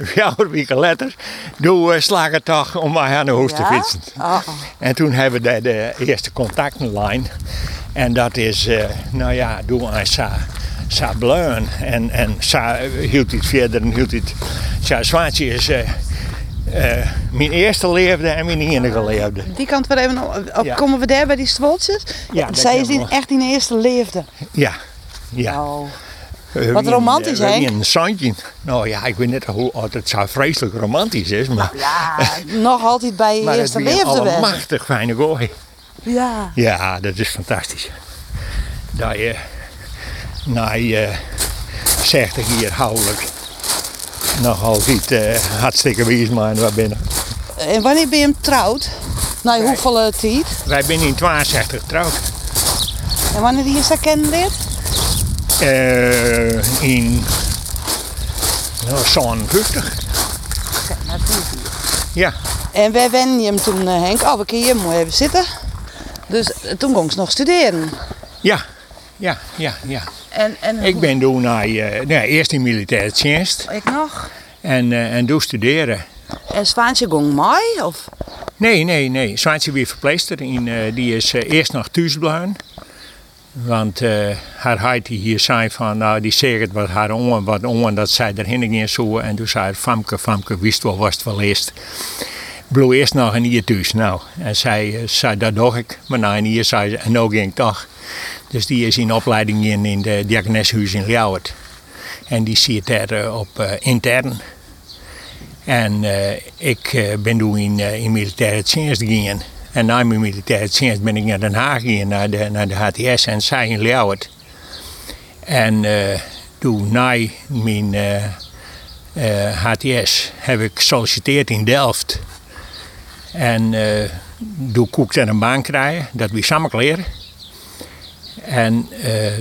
vier weken later, toen uh, slag ik toch om mij aan de hoofd te fietsen. Oh. En toen hebben we de, de eerste contactlijn. En dat is, eh, nou ja, doen wij sa, sa bleun. En, en sa hield iets verder en hield iets. Sa Zwaantje is eh, eh, mijn eerste leefde en mijn enige leefde. Die kant weer even op. op- Ja. Komen we daar bij die stwoltjes? Ja, Zij is die echt in de eerste leefde. Ja, ja. Oh. Eh, Wat romantisch, eh, wie hè? Een zandje. Nou ja, ik weet niet hoe het zo vreselijk romantisch is, maar, Ja, nog altijd bij je eerste leefde een weg. machtig fijne gooi. Ja. Ja, dat is fantastisch. Dat je na je 60 hier houdelijk nog altijd eh, hartstikke wijs maar waar binnen. En wanneer ben je hem trouwd? Nou, hoeveel eh, tijd? Wij zijn in 62 getrouwd. En wanneer die je ze kennen leert? Eh, in nou, zo'n 50. Oké, nou, dat is hier. Ja, En wij wennen je hem toen, Henk, oh, we kunnen hier mooi even zitten. Dus toen ging ze nog studeren. Ja, ja, ja, ja. En, en Ik ben toen naar, eh, nou, eerst in militaire dienst Ik nog. en, eh en toen studeren. En Zwaantje ging mooi? Of? Nee, nee, nee. Zwaantje weer verpleester. In, eh, die is eerst nog thuis blijven. Want haar heid die hier zei van, nou die zegt wat haar oren, wat dat zij erheen ging zo. En toen zei haar, Famke, Famke, wist wel was het wel eerst. Bloe eerst nog een hier thuis. Nou, en zij zei, dat doe ik. Maar nou, en hier zei ze, en nou ging ik toch. Dus die is in opleiding in, in de diakoneshuis in Ljouwert. En die zit daar eh, op eh, intern. En eh, ik ben toen in, in militaire dienst gegaan. En na mijn militaire dienst ben ik naar Den Haag gegaan, naar de, naar de HTS en zij in Ljouwert. En toen na mijn HTS heb ik gesolliciteerd in Delft. En toen kon ik een baan krijgen, dat we samen kleren. En eh,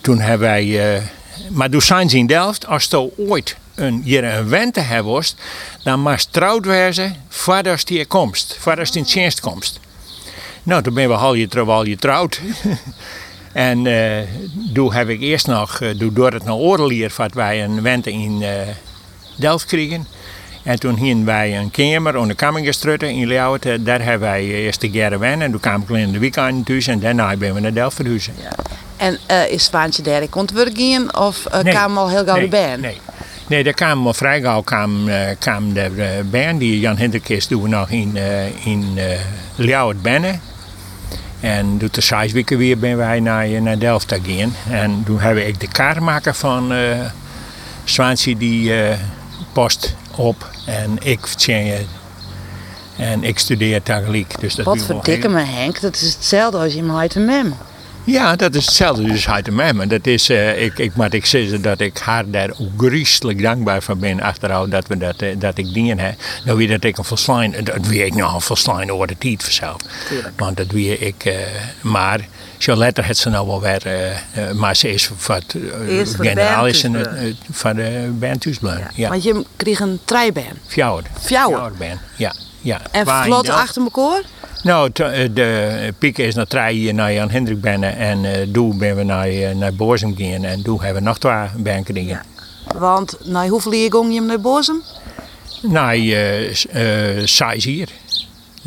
toen hebben wij. eh, maar toen zijn in Delft, als je ooit een, hier een wente was, dan mag trouwd wezen voordat je hier komst, voordat je in dienst komst. Nou, toen ben we al je, al je trouwd. en eh, toen heb ik eerst nog, door het naar Oorlier, wat wij een wente in Delft kregen. En toen gingen wij een kamer onder Kammingerstrutten in Ljouwert. Eh, Daar hebben wij eerst een keer wennen. En toen kwam ik in de weekend thuis en daarna ben we naar Delft verhuizen. En eh, is Zwaantje daar in komt werken of uh, Nee. kwam al heel gauw nee, bij? Nee. Nee, daar kwam al vrij gauw kwam, eh, kwam de eh, band. Die Jan Hendrikis doen nog in, eh in eh Ljouwert binnen. En toen de zes weken weer ben wij naar, naar Delft gegaan. En toen hebben ik de kaartmaker van eh Zwaantje die eh, post op. En ik vertjen En ik studeer tegelijk. Dus dat Wat wie wel verdikke heel- me Henk, dat is hetzelfde als je hem uit en mem. ja, dat is hetzelfde dus uit de mem. Dat is, eh, ik, ik moet ik zeggen dat ik haar daar griezelig dankbaar van ben achteraf dat, we dat, eh, dat ik dingen heb. Nou wie dat ik een verslaan, dat wie ik nog een verslaan over de tijd vanzelf. Want dat wie ik, eh, maar Charlotte heeft ze nou wel weer, eh, eh, maar ze is wat eh, voor de generaal is eh, van de band. Ja, Want je kreeg een trijbaan. Fjouwer. Fjouwer? band, ja. ja. En Waar vlot achter elkaar? nou, eh, de Pieke is naar Trij hier naar Jan Hendrik binnen en eh toen ben we naar, eh, naar Borzem gegaan en toen hebben we nog twee banken dingen. Want nou, hoeveel jaar ging je hem naar Bozem? Naar eh s- eh, Sais hier.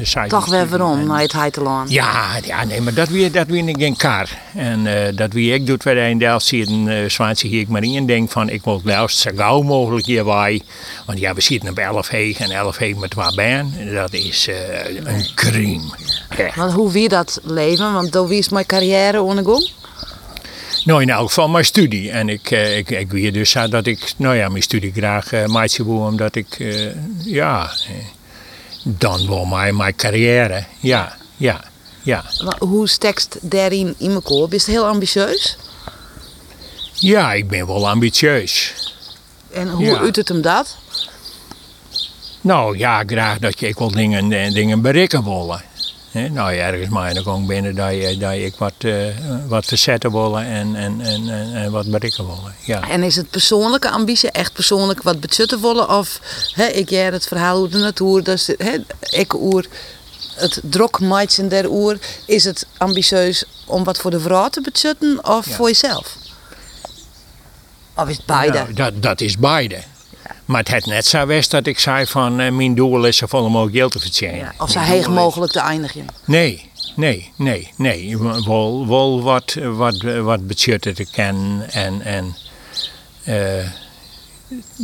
De Toch weer waarom, naar het Heitelaan. Ja, ja, nee, maar dat weer, dat weer geen kar. En eh, dat wie ik doet wij in Delft zitten, uh, Zwaantje hier ik maar in denk van ik wil Delft zo gauw mogelijk hier wij. Want ja, we zitten op 11 heeg en 11 heeg met twee ben. Dat is eh, een crime. Echt. Want hoe wie dat leven? Want dan wie is mijn carrière ondergang? Nou, in elk geval mijn studie. En ik, eh, ik, ik weet dus dat ik, nou ja, mijn studie graag uh, maatje wil, omdat ik, eh, ja, eh, dan wel mijn, mijn carrière. Ja, ja, ja. Maar Hoe stekst daarin in elkaar? Ben je heel ambitieus? Ja, ik ben wel ambitieus. En hoe Ja. uit het hem dat? Nou ja, graag dat je ik wil dingen, eh, dingen bereiken willen. Hè, nou, ergens maar dan kom ik binnen dat, je, dat ik wat, eh, wat verzetten willen en, en, en, en, wat bereiken willen. Ja. En is het persoonlijke ambitie echt persoonlijk wat bezutten willen? Of hè, ik jij het verhaal hoe de natuur, dus hè, ik oer het drok en der oer. Is het ambitieus om wat voor de vrouw te bezutten of Ja. voor jezelf? Of is het beide? Nou, dat, dat is beide. Maar het had net zo geweest dat ik zei van eh, mijn doel is zoveel mogelijk geld te verdienen. Ja, of zo heeg mogelijk te eindigen. Nee, nee, nee, nee. Wel, wel wat, wat, wat budgetten te kennen en, en eh,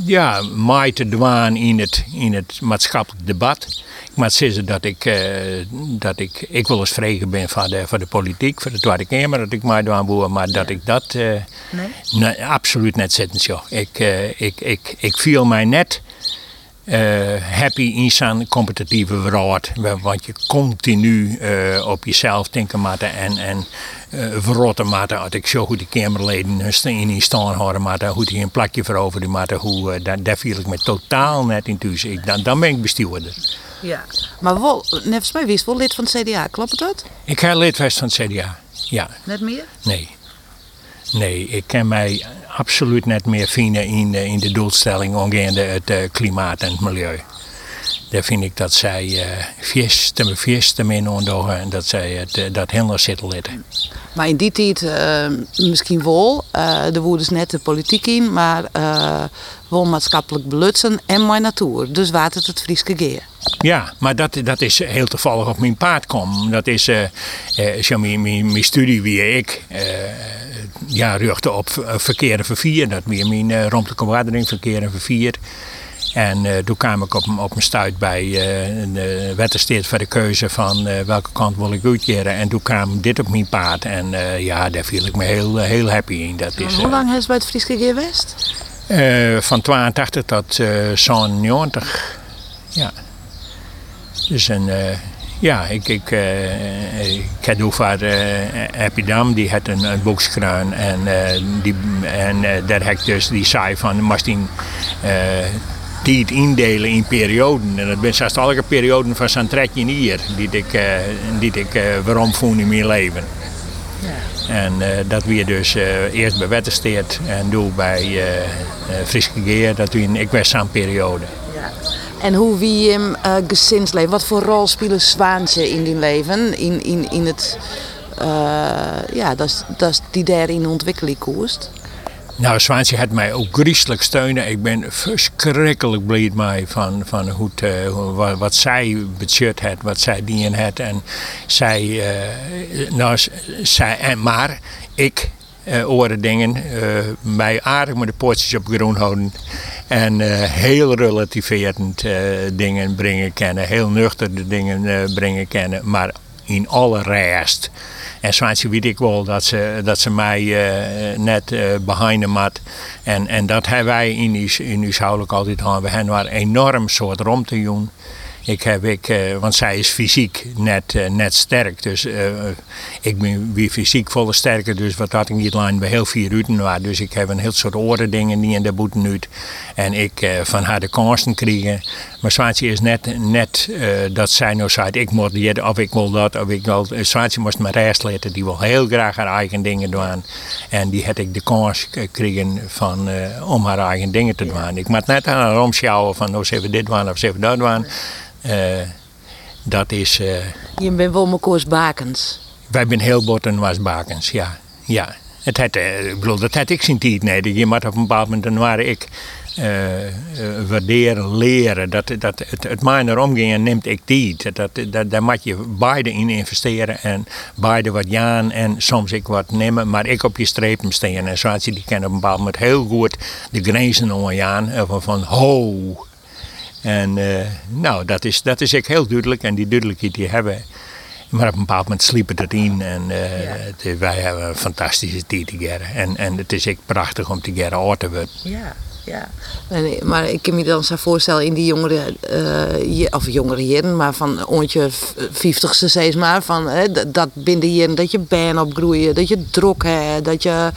ja, mij te dwaan in het, in het maatschappelijk debat. Ik moet zeggen dat ik, eh, dat ik, ik wel eens vregen ben van de, van de politiek, van de Tweede Kamer, dat ik mij dwaan boer, maar dat ik dat eh, Nee? nee, absoluut net zitten. Zo. Ik, eh, ik, ik, ik viel mij net happy in zo'n competitieve wereld. Want je continu op jezelf denken en, en verrotten. Als ik zo goed de Kamerleden in die staan houden moet, hoe die een plakje veroveren hoe, daar, daar viel ik me totaal net in thuis. Ik, dan, dan ben ik bestuurder. Ja. Maar wel, nevens mij wist wel lid van het CDA, klopt het dat? Ik ga lid van het CDA. Ja, Net meer? nee. Nee, ik ken mij absoluut net meer vinden in, de- in de doelstelling omgaande het eh, klimaat en het milieu. daar vind ik dat zij uh, viesten, viesten in onderdogen en dat zij het, uh, dat helemaal zitten letten. Maar in die tijd uh, misschien wel, uh, er woorden net de politiek in, maar uh, wel maatschappelijk belutsen en mijn natuur. Dus het het Frieske geer. Ja, maar dat, dat is heel toevallig op mijn paard kom. Dat is uh, uh, mijn, mijn, mijn studie wie ik uh, ja, richtte op verkeer en vervier. Dat weer mijn uh, ruimtelijke waardering verkeer en vervier. En uh, toen kwam ik op, op mijn stuit bij uh, de wettersteed voor de keuze van uh, welke kant wil ik uitkeren. En toen kwam dit op mijn paard. En ja, daar viel ik me heel, heel happy in. Dat is, hoe lang is het bij het Frieske geweest? van 82 tot uh, 90. Ja. Dus een, ja, ik, ik, ik heb over Epidam, die had een, een boekskruin. En, die, en daar heb ik dus die saai van, moest die het indelen in perioden. En dat zijn zelfs elke perioden van zo'n trekje hier, die ik, uh, die ik uh, waarom voel in mijn leven. Ja. En uh, dat weer dus eerst bij Wettersteert en doe bij Friske Geer, dat we in ik was zo'n periode. En hoe wie hem gezinsleven, wat voor rol spelen zwaantje in die leven, in, in, in het, ja, dat, dat die daar in ontwikkeling koerst? Nou, Zwaantje had mij ook griezelig steunen. Ik ben verschrikkelijk blij mee van, van hoe uh, wat, zij budget had, wat zij dienen had. En zij, uh, nou, zij, en, maar ik uh, oren dingen, mij aardig met de poortjes op groen houden. En heel relativerend dingen brengen kennen, heel nuchter dingen brengen kennen. Maar in alle rest. En Zwaantje weet ik wel dat ze, dat ze mij net uh, behind hem had. En, en dat hebben wij in die, in die huwelijk altijd gehad. We hebben een enorm soort romte doen. Ik heb, ik, uh, want zij is fysiek net, uh, net sterk. Dus uh, ik ben weer fysiek volle sterker. Dus wat had ik niet lang bij heel vier uur was. Dus ik heb een heel soort oren dingen die in de boete nu. En ik van haar de kansen krijgen. Maar is net, net dat zij nou zei, ik moet dit of ik wil dat. Of ik wil. Zwaantje moest me rest laten. Die wil heel graag haar eigen dingen doen. En die had ik de kans gekregen van, om haar eigen dingen te doen. Ik moet net aan haar omschouwen van, nou ze dit doen of ze even dat doen. Uh, dat is... Je bent wel mijn bakens. Wij zijn heel botten was bakens, ja. ja. Het had, ik bedoel, dat had ik zijn tijd. Nee. Je moet op een bepaald moment, dan waren ik waarderen, leren. Dat, dat, het, het mijner omgaan neemt ik tijd. Dat, dat, daar moet je beide in investeren en beide wat jaan en soms ik wat nemen. Maar ik op je strepen staan. En zoals je die kennen op een bepaald moment heel goed de grenzen omgaan. Van, van ho, en uh, nou, dat is, dat is ik heel duidelijk en die duidelijkheid die hebben. Maar op een bepaald moment sliepen het in en uh, ja. het, wij hebben een fantastische tijd together. En, en het is echt prachtig om together oud te worden. Ja. Ja, maar ik kan me dan zo voorstellen in die jongere, uh, of jongere heren, maar van ontje 50ste zeg maar, van hè, dat binnen jaren dat je ben opgroeien, dat je druk hebt, dat je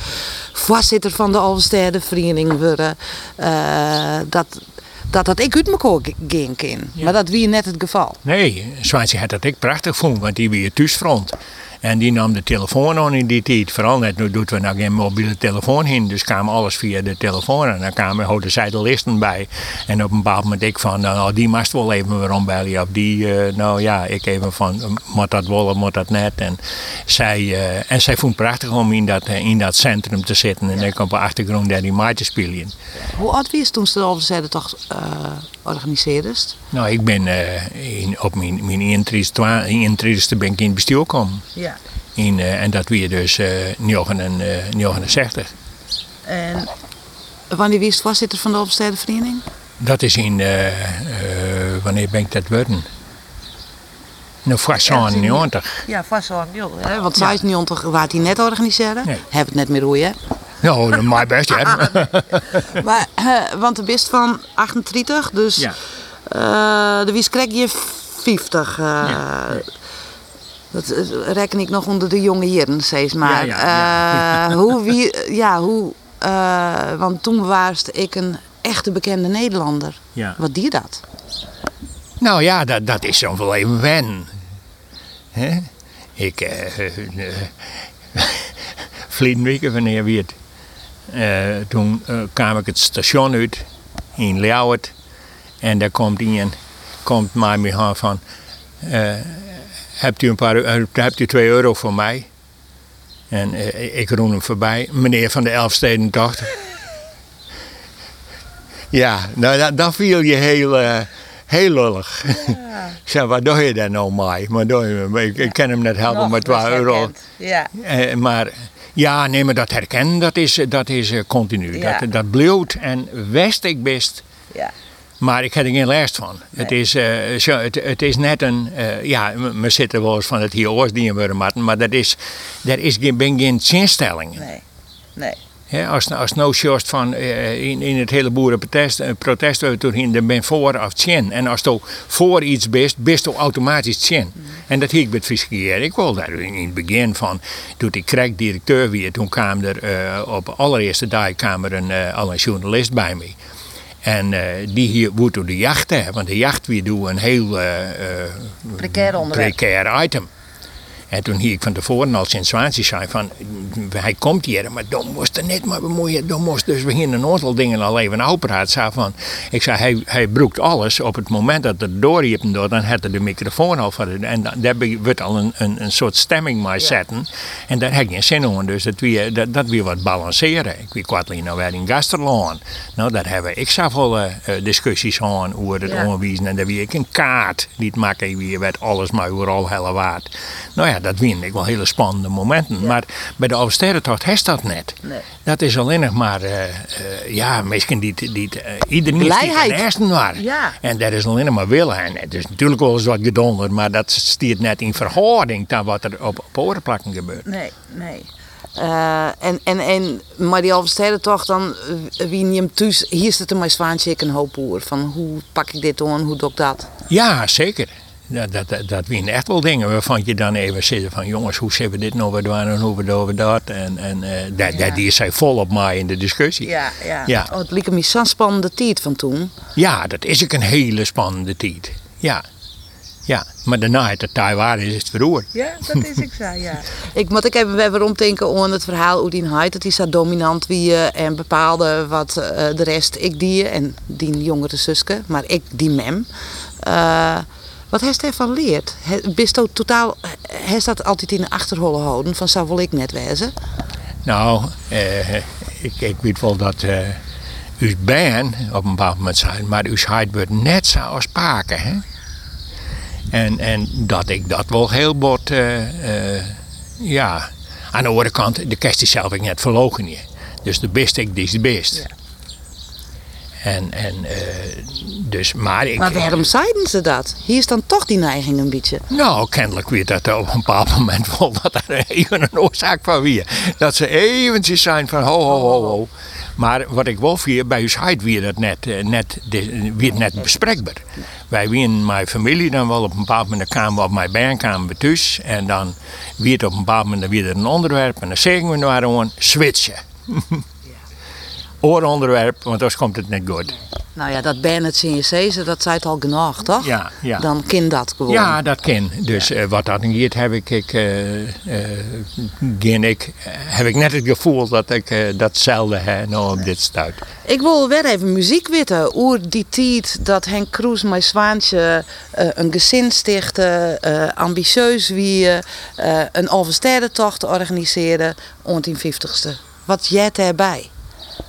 voorzitter van de Alstede Vereniging worden, uh, dat, dat dat ik uit elkaar ging kan. Maar dat wie net het geval. Nee, Zwaantje had dat ik prachtig vond, want die weer thuisfront. En die nam de telefoon aan in die tijd. Vooral net, nu doen we nou geen mobiele telefoon in. Dus kwam alles via de telefoon. En dan kwamen, houden zij de listen bij. En op een bepaald moment ik van, nou die mast wel even weer ombellen. Of die, uh, nou ja, ik even van, moet dat of moet dat net. En zij, uh, en zij vond het prachtig om in dat, in dat centrum te zitten. En ik op de achtergrond daar die maatjes spelen. Hoe oud was toen ze de Alverzijde toch organiseerden? Nou, ik ben in, op mijn, mijn intredeste ben ik in het bestuur gekomen. Ja. In, uh, en dat weer dus uh, 69. En wanneer was voorzitter van de Alpenstedenvereniging? Dat is in, uh, wanneer ben ik dat worden? Nou, vast zo'n 90. Ja, vast zo'n Want zij is 90 waar hij net organiseren. Nee. Heb het net meer hoe je. Nou, dat maakt best, ja. maar, want de best van 38, dus ja. de wies krijg je 50. Ja. Dat reken ik nog onder de jonge heren, steeds maar. Ja, ja, uh, hoe, wie, ja, hoe, uh, want toen was ik een echte bekende Nederlander. Ja. Wat die dat? Nou ja, dat, dat is zo'n wel even wen. He? Ik, uh, uh, weken wanneer wie het. Toen kwam ik het station uit in Ljouwert. En daar komt iemand komt maar me aan van... eh, hebt, u een paar, hebt u twee euro voor mij? En eh, ik roem hem voorbij. Meneer van de Elfstedentocht. ja, nou dat, dat viel je heel, eh, heel lullig. ik zei, wat doe je daar nou mee? Maar doe je, ik, ik kan hem net helpen Nog met 2 best euro. Ja. Eh, maar ja, nee, maar dat herkennen, dat is, dat is eh, continu. Ja. Dat, dat bloedt en wist ik best. Ja. Maar ik heb er geen last van. Het, is, eh, zo, het, het is net een... eh, ja, we zitten wel eens van het hier oorsdien worden, Martin, maar dat is, er is geen, geen zinstelling. Nee. Nee. Hè, als, als nou van eh, in, in het hele boerenprotest eh, protest doorheen, dan ben voor of tjen. En als je voor iets bent, best je automatisch tjen. En dat heb ik fiscalieren. Ik wil daar in, in het begin van, toen ik krijg directeur weer, toen kwam er eh, op de allereerste dag kwam er een, eh, al een journalist bij me. En eh, die hier door de jacht hebben, want de jacht weer doen een heel eh, eh, Precair onderwerp. precair item. En toen hier ik van tevoren al sinds Zwaansie zei van, hij komt hier, maar dan moest er net maar bemoeien. Dan moest dus we hier een aantal dingen al even uitpraten. Zei van, ik zei, hij, hij broekt alles. Op het moment dat het doorhiepen door, dan had hij de microfoon al van En dan, daar wordt al een, een, een soort stemming mee zetten. En daar heb ik geen zin in. Dus dat weer, dat, dat weer wat balanceren. Ik weet kwartelijk nou weer in Gasterlaan. Nou, daar hebben we, ik eh, eh, discussies aan over het Ja. En daar weer ik een kaart die het maken weer werd alles maar overal helle waard. Nou ja, dat vind ik wel hele spannende momenten. Maar bij de Alsterrentocht heeft dat net. Nee. Dat is alleen nog maar, eh, eh, ja, misschien die, die, eh, iedereen is die van eerste waar. Ja. En dat is alleen nog maar willen. En het is natuurlijk wel eens wat gedonder, maar dat stiert net in verhouding tot wat er op, op gebeurt. Nee, nee. En, en, en, maar die Alverstedentocht dan, wie hem thuis, hier zit er mijn zwaantje ik een hoop oer. Van hoe pak ik dit aan, hoe doe ik dat? Ja, zeker. Dat, dat, dat, zijn echt wel dingen waarvan je dan even zit van jongens, hoe zullen we dit nou weer doen en hoe we doen we dat. En, en eh, dat, dat, die is zij volop mij in de discussie. ja. Ja. Oh, het liep me zo'n spannende tijd van toen. Ja, dat is ook een hele spannende tijd. Ja. Ja, maar daarna het de Taiwan is het verroerd. Ja, dat is ik zo, ja. Ik moet ik even weer omdenken aan het verhaal hoe die heid. Dat is zo dominant wie je en bepaalde wat eh, de rest ik die en die jongere zuske, maar ik die mem. Eh, wat heeft hij van leerd? Bist ook totaal, heeft dat altijd in de achterholle houden van zou wil ik net wezen? Nou, eh, ik, ik weet wel dat eh uw band op een bepaald moment zei, maar uw heid wordt net zo als paken. Hè? En, en dat ik dat wel heel bot, eh, eh, ja. Aan de andere kant, de kerst is zelf ik net verlogen je. Dus de beste ik, die is de best. En, en eh, dus, maar ik... Maar waarom zeiden ze dat? Hier is dan toch die neiging een beetje. Nou, kennelijk weet dat op een bepaald moment wel dat er even een oorzaak van weer. Dat ze eventjes zijn van ho, ho, ho, ho. Maar wat ik wel vier, bij ons heid weer dat net, eh, net, de- weer net bespreekbaar. Wij wien mijn familie dan wel op een bepaald moment kwamen we op mijn we thuis. En dan weer op een bepaald moment weer een onderwerp. En dan zeggen we naar gewoon switchen. Ooronderwerp, want anders komt het niet goed. Nou ja, dat ben het CNC, dat zei het al genoeg, toch? Ja, ja. Dan kan dat gewoon. Ja, dat kan. Dus eh, wat dat niet heb ik, ik, eh, eh, ik, heb ik net het gevoel dat ik datzelfde heb nou op dit stuit. Ik wil weer even muziek weten. Oer die tijd dat Henk Kroes mijn zwaantje een gezin stichtte, ambitieus wie, een Alversterrentocht organiseerde, 1950ste. Wat jij daarbij?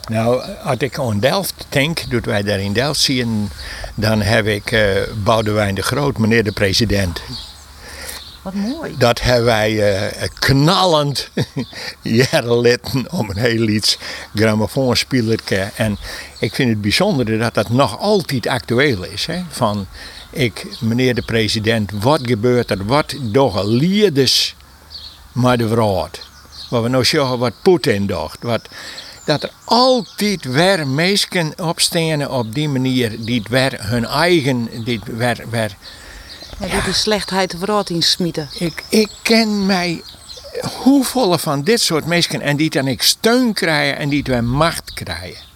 Nou, als ik aan Delft denk, dat wij daar in Delft zien, dan heb ik eh Boudewijn de Groot, meneer de president. Wat mooi. Dat hebben wij eh, knallend jaren litten om een heel iets grammofoonspelerke. En ik vind het bijzonder dat dat nog altijd actueel is. Hè? Van, ik, meneer de president, wat gebeurt er? Wat doen leerders maar de wereld? Wat we nou zeggen, wat Poetin doet. Wat, dat er altijd weer mensen opstaan op die manier, die het weer hun eigen, die weer, weer Ja, is slechtheid vooruit in smieten. ik, ik ken mij hoeveel van dit soort mensen en die dan ik steun krijgen en die weer macht krijgen.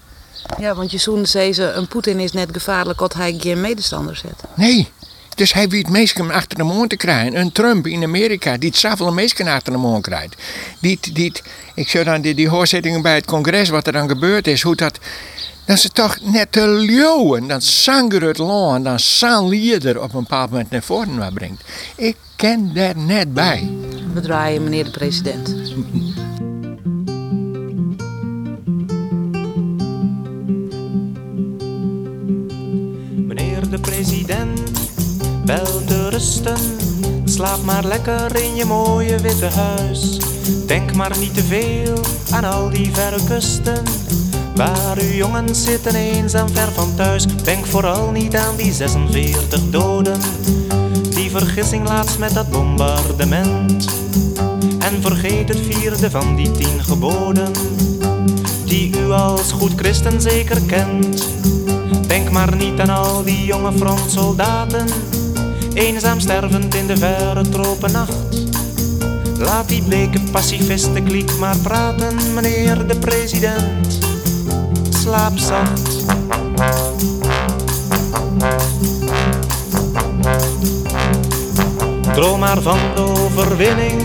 Ja, want je zoen zei ze, een Poetin is net gevaarlijk als hij geen medestander zet. Nee. Dus hij weet mensen achter de mond te krijgen. Een Trump in Amerika, die het zoveel mensen achter de mond krijgt. Die, die, ik zou dan die, die hoorzittingen bij het congres, wat er dan gebeurd is, hoe dat. Dat is toch net te leeuwen. Dan zang er het land. Dan lieder op een bepaald moment naar voren brengt. Ik ken daar net bij. We draaien meneer de president. Slaap maar lekker in je mooie witte huis. Denk maar niet te veel aan al die verre kusten. Waar uw jongens zitten eenzaam ver van thuis. Denk vooral niet aan die 46 doden. Die vergissing laatst met dat bombardement. En vergeet het vierde van die tien geboden. Die u als goed christen zeker kent. Denk maar niet aan al die jonge frontsoldaten, eenzaam stervend in de verre tropennacht. Laat die bleke pacifisten maar praten, meneer de president. Slaap zacht. Droom maar van de overwinning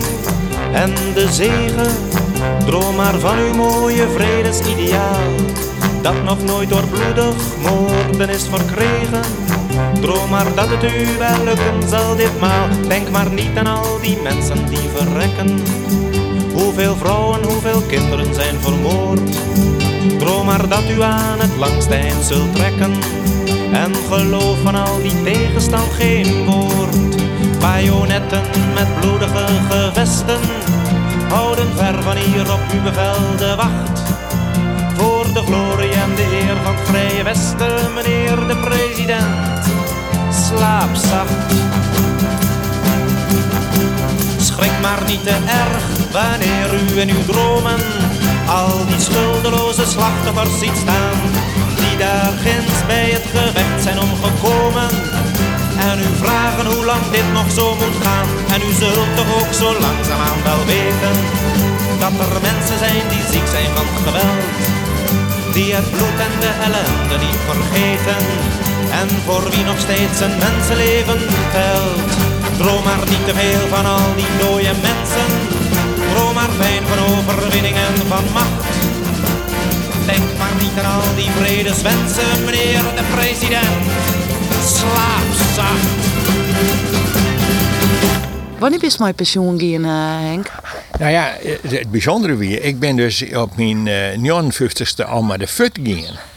en de zegen. Droom maar van uw mooie vredesideaal dat nog nooit door bloedig moorden is verkregen. Droom maar dat het u wel lukken zal ditmaal. Denk maar niet aan al die mensen die verrekken. Hoeveel vrouwen, hoeveel kinderen zijn vermoord. Droom maar dat u aan het langste eind zult trekken. En geloof van al die tegenstand geen woord. Bajonetten met bloedige gevesten houden ver van hier op uw bevel de wacht de glorie en de eer van het Vrije Westen, meneer de president. Slaap zacht. Schrik maar niet te erg wanneer u in uw dromen al die schuldeloze slachtoffers ziet staan. Die daar ginds bij het gevecht zijn omgekomen. En u vragen hoe lang dit nog zo moet gaan. En u zult toch ook zo langzaamaan wel weten dat er mensen zijn die ziek zijn van geweld die het bloed en de ellende niet vergeten. En voor wie nog steeds een mensenleven telt. Droom maar niet te veel van al die dode mensen. Droom maar fijn van overwinning en van macht. Denk maar niet aan al die vredeswensen, meneer de president. Slaap zacht. Wanneer is mijn pensioen gaan, uh, Henk? Nou ja, het bijzondere weer, ik ben dus op mijn uh, 59ste al maar de fut gegaan.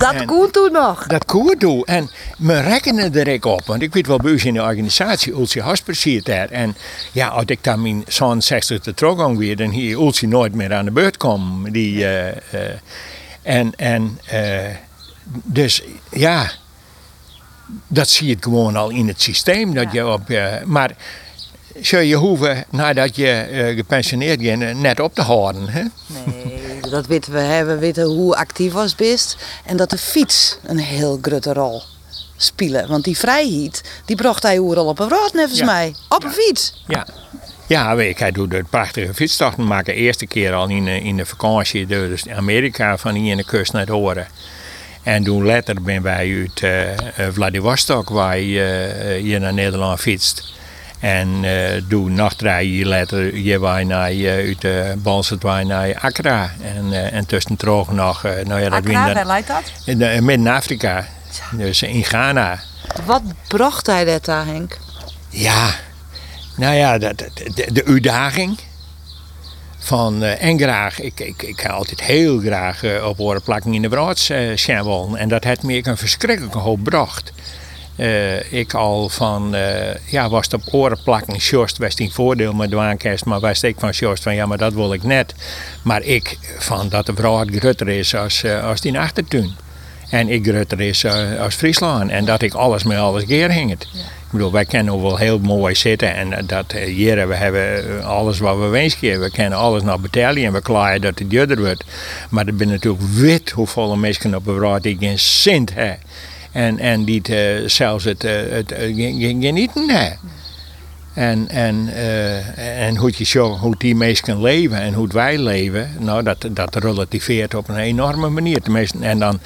Dat en toen nog? Dat toen. En we rekenen er ook op. Want ik weet wel, bij in de organisatie, Ultje Hasper daar. En ja, als ik dan mijn 60 te terug weer, dan hier Ultje nooit meer aan de beurt komen. Die, uh, uh, en, en uh, dus ja, dat zie je gewoon al in het systeem. Dat je op, maar zul je hoeven, nadat je gepensioneerd bent, net op te houden. Hè? Nee, dat weten we. We weten hoe actief was best. En dat de fiets een heel grote rol speelde. Want die vrijheid, die bracht hij al op een rood, nevens mij. Op een fiets. Ja. Ja, ik hij doet de prachtige fietstochten maken. De eerste keer al in, in de vakantie, dus Amerika van hier in de kust naar het horen. En toen later ben wij uit uh, Vladivostok, waar je uh, hier naar Nederland fietst. En uh, toen nog drie later je wij naar uh, uit de Balset naar Accra. En, uh, en tussen nog, nou ja, dat Accra, waar lijkt dat? In, Midden-Afrika, dus in Ghana. Wat bracht hij dat daar, Henk? Ja, nou ja, de, de, de uitdaging van uh, en graag, ik, ik, ik ga altijd heel graag uh, op horen plakken in de braads uh, En dat heeft me een verschrikkelijke hoop gebracht. Uh, ik al van, uh, ja, was het op oren plakken, Sjorst was een voordeel met dwaankerst, maar was ik van Sjorst van, ja, maar dat wil ik net. Maar ik van dat de vrouw groter is als, uh, als die achtertuin. En ik groter is als Friesland. En dat ik alles met alles keer hing het. Ik bedoel, wij kennen wel heel mooi zitten en dat hier we hebben alles wat we wensen. We kennen alles naar betalen en we klaaien dat het duurder wordt. Maar er ben natuurlijk wit hoeveel mensen op de wereld die geen cent hebben en, en die uh, zelfs het, uh, het uh, genieten. En, en, eh, en hoe, je hoe die mensen leven en hoe wij leven, nou, dat, dat relativeert op een enorme manier. Tenminste, en dan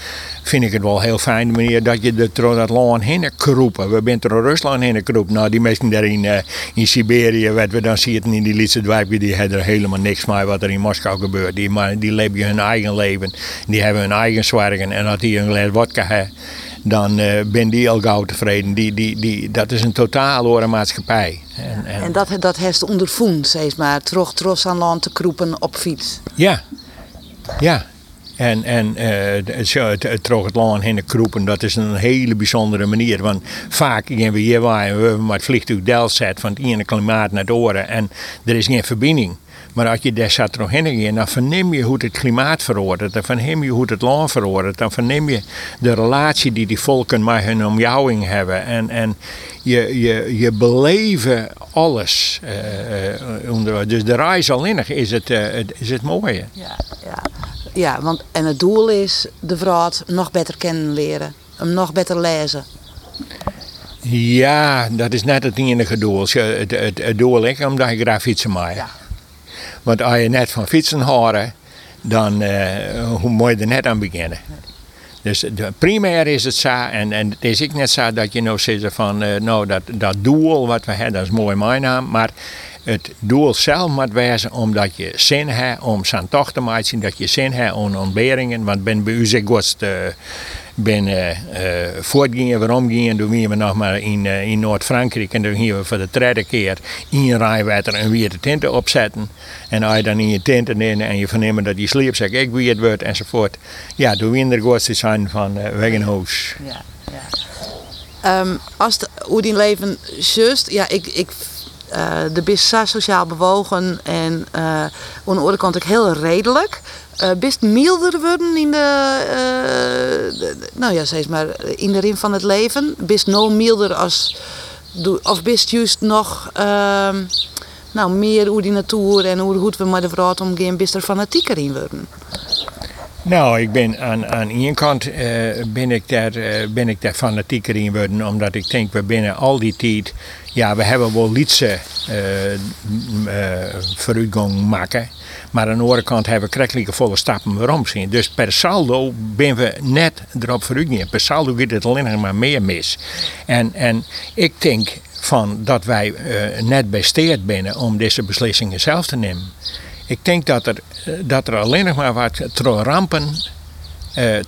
vind ik het wel heel fijn manier dat je er door dat land heen kroepen. We zijn door Rusland heen kroepen. Nou, die mensen daar in, uh, in Siberië, wat we dan zien in die Lietse dwijpje, die hebben er helemaal niks mee wat er in Moskou gebeurt. Die, maar, die leven hun eigen leven. Die hebben hun eigen zwergen. En dat die een glas vodka hebben dan uh, ben die al gauw tevreden. Die, die, die, dat is een totaal andere maatschappij. En, en, en dat, dat heeft ondervoend, zeg maar, terug tros aan land te kroepen op fiets. Ja, ja. En, en uh, zo, het, het, terug het land heen kroepen, dat is een hele bijzondere manier. Want vaak gaan we hier waar we maar het vliegtuig Delzet van het ene klimaat naar het oren en er is geen verbinding. Maar als je daar zat nog heen dan verneem je hoe het klimaat verandert. Dan verneem je hoe het land verandert. Dan verneem je de relatie die die volken met hun omjouwing hebben. En, en je, je, je beleven alles. Uh, dus de reis alleen is het, uh, is het mooie. Ja, ja. ja want, en het doel is de vrouw nog beter kennen leren. Hem nog beter lezen. Ja, dat is net het enige doel. Het, het, het doel is omdat je graag fietsen maakt. Ja. Want als je net van fietsen horen, dan uh, moet je er net aan beginnen. Dus de, primair is het zo, en, en het is ik net zo dat je nou zegt van, uh, nou dat, dat doel wat we hebben, dat is mooi mijn naam, maar het doel zelf moet wezen omdat je zin hebt om zijn tocht te maken, dat je zin hebt om ontberingen, want ben bij u zeg ben uh, voortgingen, waarom gingen, toen we nog maar in, uh, in Noord-Frankrijk en toen gingen we voor de derde keer in Rijnwater een weer de tenten opzetten. En als je dan in je tenten in en je verneemt dat die zegt ik wie het wordt enzovoort. Ja, toen we er te zijn van uh, Wegenhoos. Ja, ja. Um, als de, hoe die leven juist, ja, ik, ik uh, de best sociaal bewogen en uh, aan de andere kant ook heel redelijk. Uh, best milder worden in de, uh, nou ja, zeg maar, in de rin van het leven. Best no milder als, of best juist nog, uh, nou, meer hoe die natuur en hoe goed we met de vrouw omgaan, best er fanatieker in worden. Nou, ik ben aan, aan één kant uh, ben, ik daar, ben ik daar fanatieker in geworden, omdat ik denk, we binnen al die tijd, ja, we hebben wel lietse uh, vooruitgang maken. Maar aan de andere kant hebben we krijgelijke volle stappen waarom zien. Dus per saldo ben we net erop vooruit Per saldo gaat het alleen maar meer mis. En, en ik denk van dat wij uh, net besteed binnen om deze beslissingen zelf te nemen. Ik denk dat er, eh, dat er alleen nog maar wat rampen uh,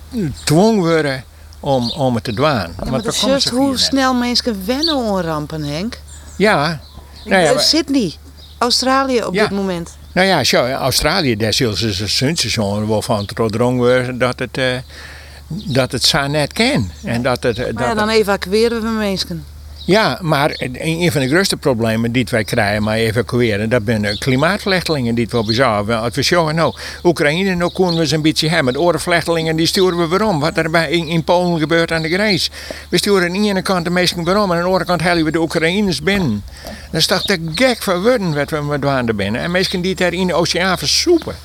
dwong worden om, om het te doen. Ja, maar dat is hoe snel mensen wennen aan rampen, Henk. Ja. Nou ja Sydney, Australië op dit moment. Nou ja, zo, Australië, daar zullen ze seizoen wel van het worden dat het, uh, dat het zo net kan. En dat het, dat ja, dan evacueren we mensen. Ja, maar een van de grootste problemen die wij krijgen met evacueren, dat zijn klimaatvluchtelingen die we bezorgen. Als we zeggen, nou, Oekraïne, nou kunnen we ze een beetje hebben. De oorvluchtelingen, die sturen we waarom? Wat er bij in, Polen gebeurt aan de grens. We sturen aan de ene kant de meesten waarom, en aan de andere kant halen we de Oekraïners binnen. Dat is toch te gek voor woorden wat we met binnen. En mensen die daar in de oceaan versoepen.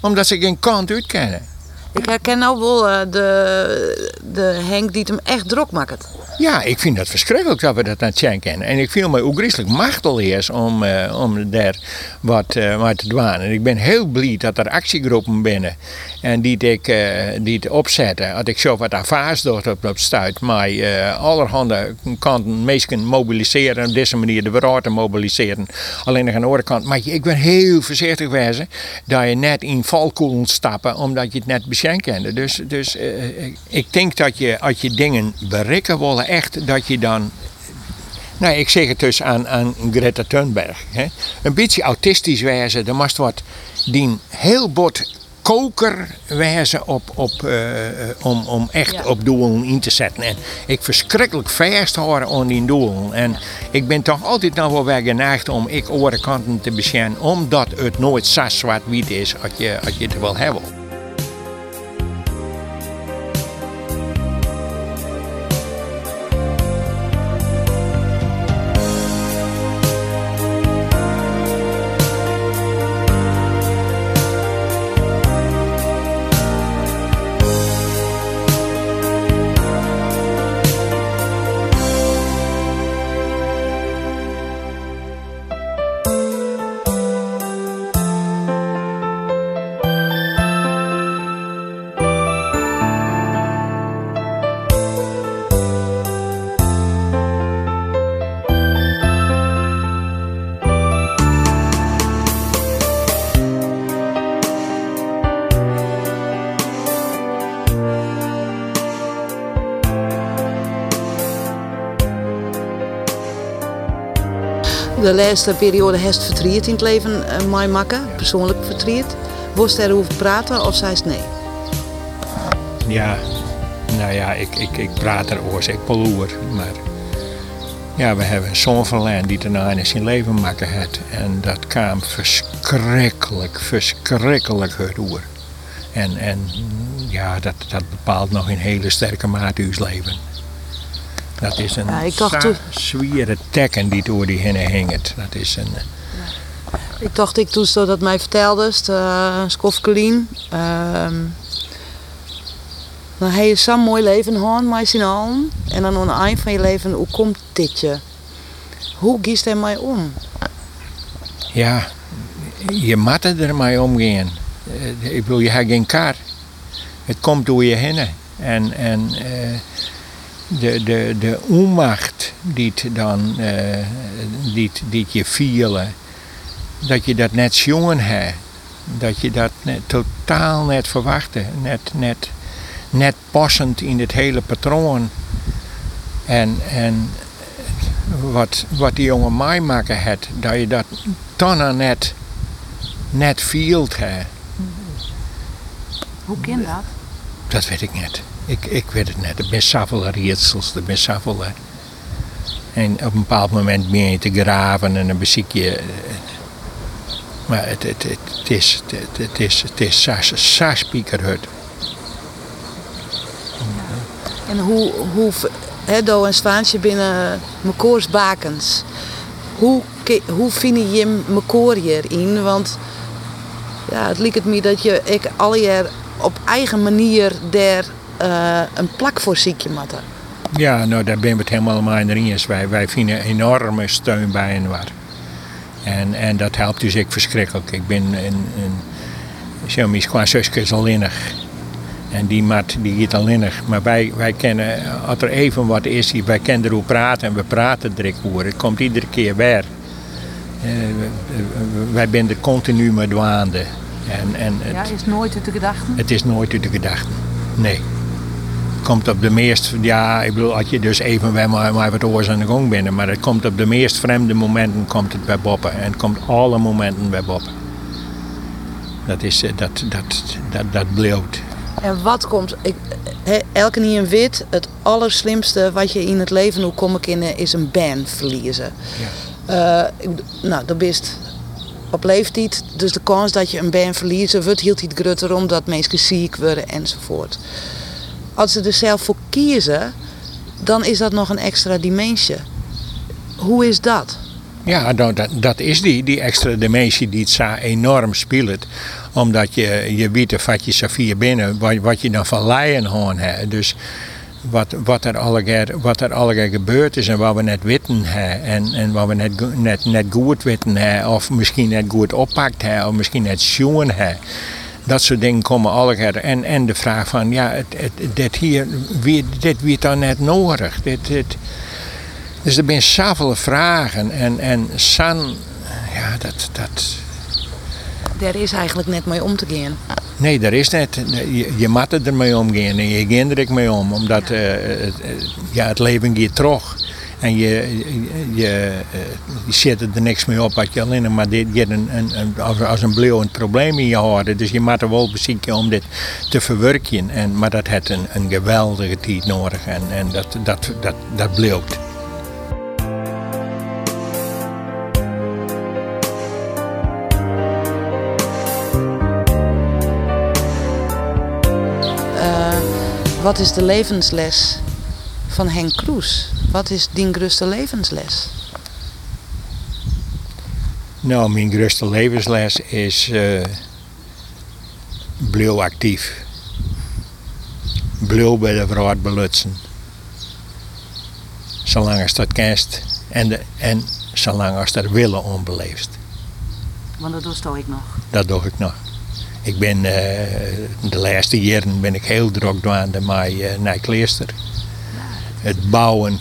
Omdat ze geen kant uit kennen. Ik herken nou wel uh, de, de Henk die het hem echt druk maakt. Ja, ik vind dat verschrikkelijk dat we dat aan het kennen. En ik voel me ook griezelig machtig is om, uh, om daar wat, uh, wat te doen. En ik ben heel blij dat er actiegroepen binnen en die ik die het opzetten. Als ik zo wat ervaars door op, stuit, maar allerhande kanten mensen mobiliseren, op deze manier de te mobiliseren. Alleen aan de andere kant, maar ik ben heel voorzichtig wezen dat je net in valkoelen stappen, omdat je het net kende. Dus, dus ik denk dat je, als je dingen bereiken willen, echt dat je dan nou, ik zeg het dus aan, aan Greta Thunberg. Hè. Een beetje autistisch wezen, er moest wat die heel bot koker wezen op, op, uh, om, om echt op doelen in te zetten. En ik verschrikkelijk vast horen aan die doelen. En ik ben toch altijd nog wel weer geneigd om ik kanten te beschermen, omdat het nooit zo zwart-wit is als je, als je het wil hebben. Laatste periode heeft verdriet in het leven uh, mij maken, persoonlijk verdriet. Woest er over praten of zei nee? Ja, nou ja, ik, ik, ik praat erover, ik poloer, maar ja, we hebben een zoon verleden die daarna in zijn leven maken heeft. En dat kwam verschrikkelijk, verschrikkelijk door. En, en ja, dat, dat bepaalt nog in hele sterke mate uw leven. Dat is een ja, zwiere tekken die door die heen hangt. Dat is een... Ik dacht, ik toen dat mij vertelde, uh, Skofkelien. Uh, dan heb je zo'n mooi leven gehad met z'n allen. En dan aan het eind van je leven, hoe komt dit je? Hoe giest er mij om? Ja, je moet er maar omgaan. Eh, ik bedoel, je hebt geen kar. Het komt door je heen. En, en uh, de, de, de onmacht die, dan, uh, die, die je vielen, dat je dat net jongen hebt. Dat je dat net, totaal net verwachtte. Net, net, net passend in het hele patroon. En, en wat, wat die jongen mij maken had, dat je dat dan net, net field hebt. Hoe kan dat? Dat weet ik niet. Ik, ik weet het. Er zijn zoveel ritsels, er zijn zoveel... En op een bepaald moment ben je te graven en dan beziek je... Eh, maar het, het, het, is, het, het is, het is, spiekerhut. En hoe, hoe Heddo en Zwaantje binnen Mekoors bakens. Hoe, hoe vind je Mekoor hierin? Want ja, het lijkt me dat je ik al jaar op eigen manier daar uh, een plak voor ziekje matten. Ja, nou daar ben we het helemaal mee eens. Wij, wij vinden enorme steun bij en waar. En, en dat helpt dus ik verschrikkelijk. Ik ben een, een, een qua zusjes alleenig. En die mat die gaat alleen. Maar wij, wij kennen, als er even wat is, wij kennen erover praten en we praten direct over. Het komt iedere keer weer. Uh, wij zijn er continu met waande. En, en het, ja, is nooit uit de gedachten? Het is nooit uit de gedachten, nee. Het komt op de meest, ja, ik bedoel, als je dus even weer maar, maar wat oors aan de gang bent, maar het komt op de meest vreemde momenten komt het bij boppen. En het komt alle momenten bij boppen. Dat is, eh, dat, dat, dat, dat blijft. En wat komt, ik, elke niet in wit, het allerslimste wat je in het leven hoe kom ik in, is een band verliezen. Ja. Uh, nou, dat best op leeftijd, dus de kans dat je een band verliezen wordt hield iets groter omdat mensen ziek worden enzovoort. Als ze er zelf voor kiezen, dan is dat nog een extra dimensie. Hoe is dat? Ja, nou, dat, dat is die, die extra dimensie die het enorm speelt. Omdat je, je weet wat je Safir binnen, wat, wat je dan van leien gewoon hebt. Dus wat, wat, er allegaar, wat gebeurd is en wat we net weten. En, en wat we net, net, goed weten. Of misschien net goed oppakt. Of misschien net schoen hebben. Dat soort dingen komen allegaar. En, en de vraag van, ja, het, het, dit hier, wie, dit wordt dan net nodig. Dit, dit, dus er zijn zoveel vragen en, en San, ja, dat, dat... Daar is eigenlijk net mee om te gaan. Nee, daar is net. Je, je moet er mee omgaan en je gaat er mee om. Omdat uh, het, ja, het leven gaat terug. En je, je, je zet er niks mee op wat je alleen maar dit, je een, een, als, als een een probleem in je houden. Dus je moet er wel bezieken om dit te verwerken. En, maar dat heeft een, een geweldige tijd nodig en, en dat, dat, dat, dat blijft. Wat is de levensles van Henk Kroes? Wat is die grootste levensles? Nou, mijn grootste levensles is uh, actief. Blijf bij de vrouw belutsen. Zolang als dat kerst en, de, en zolang als dat willen onbeleefd. Want dat doe ik nog. Dat doe ik nog. Ik ben uh, de laatste jaren ben ik heel druk met uh, eh, Nijkleester. Het bouwen.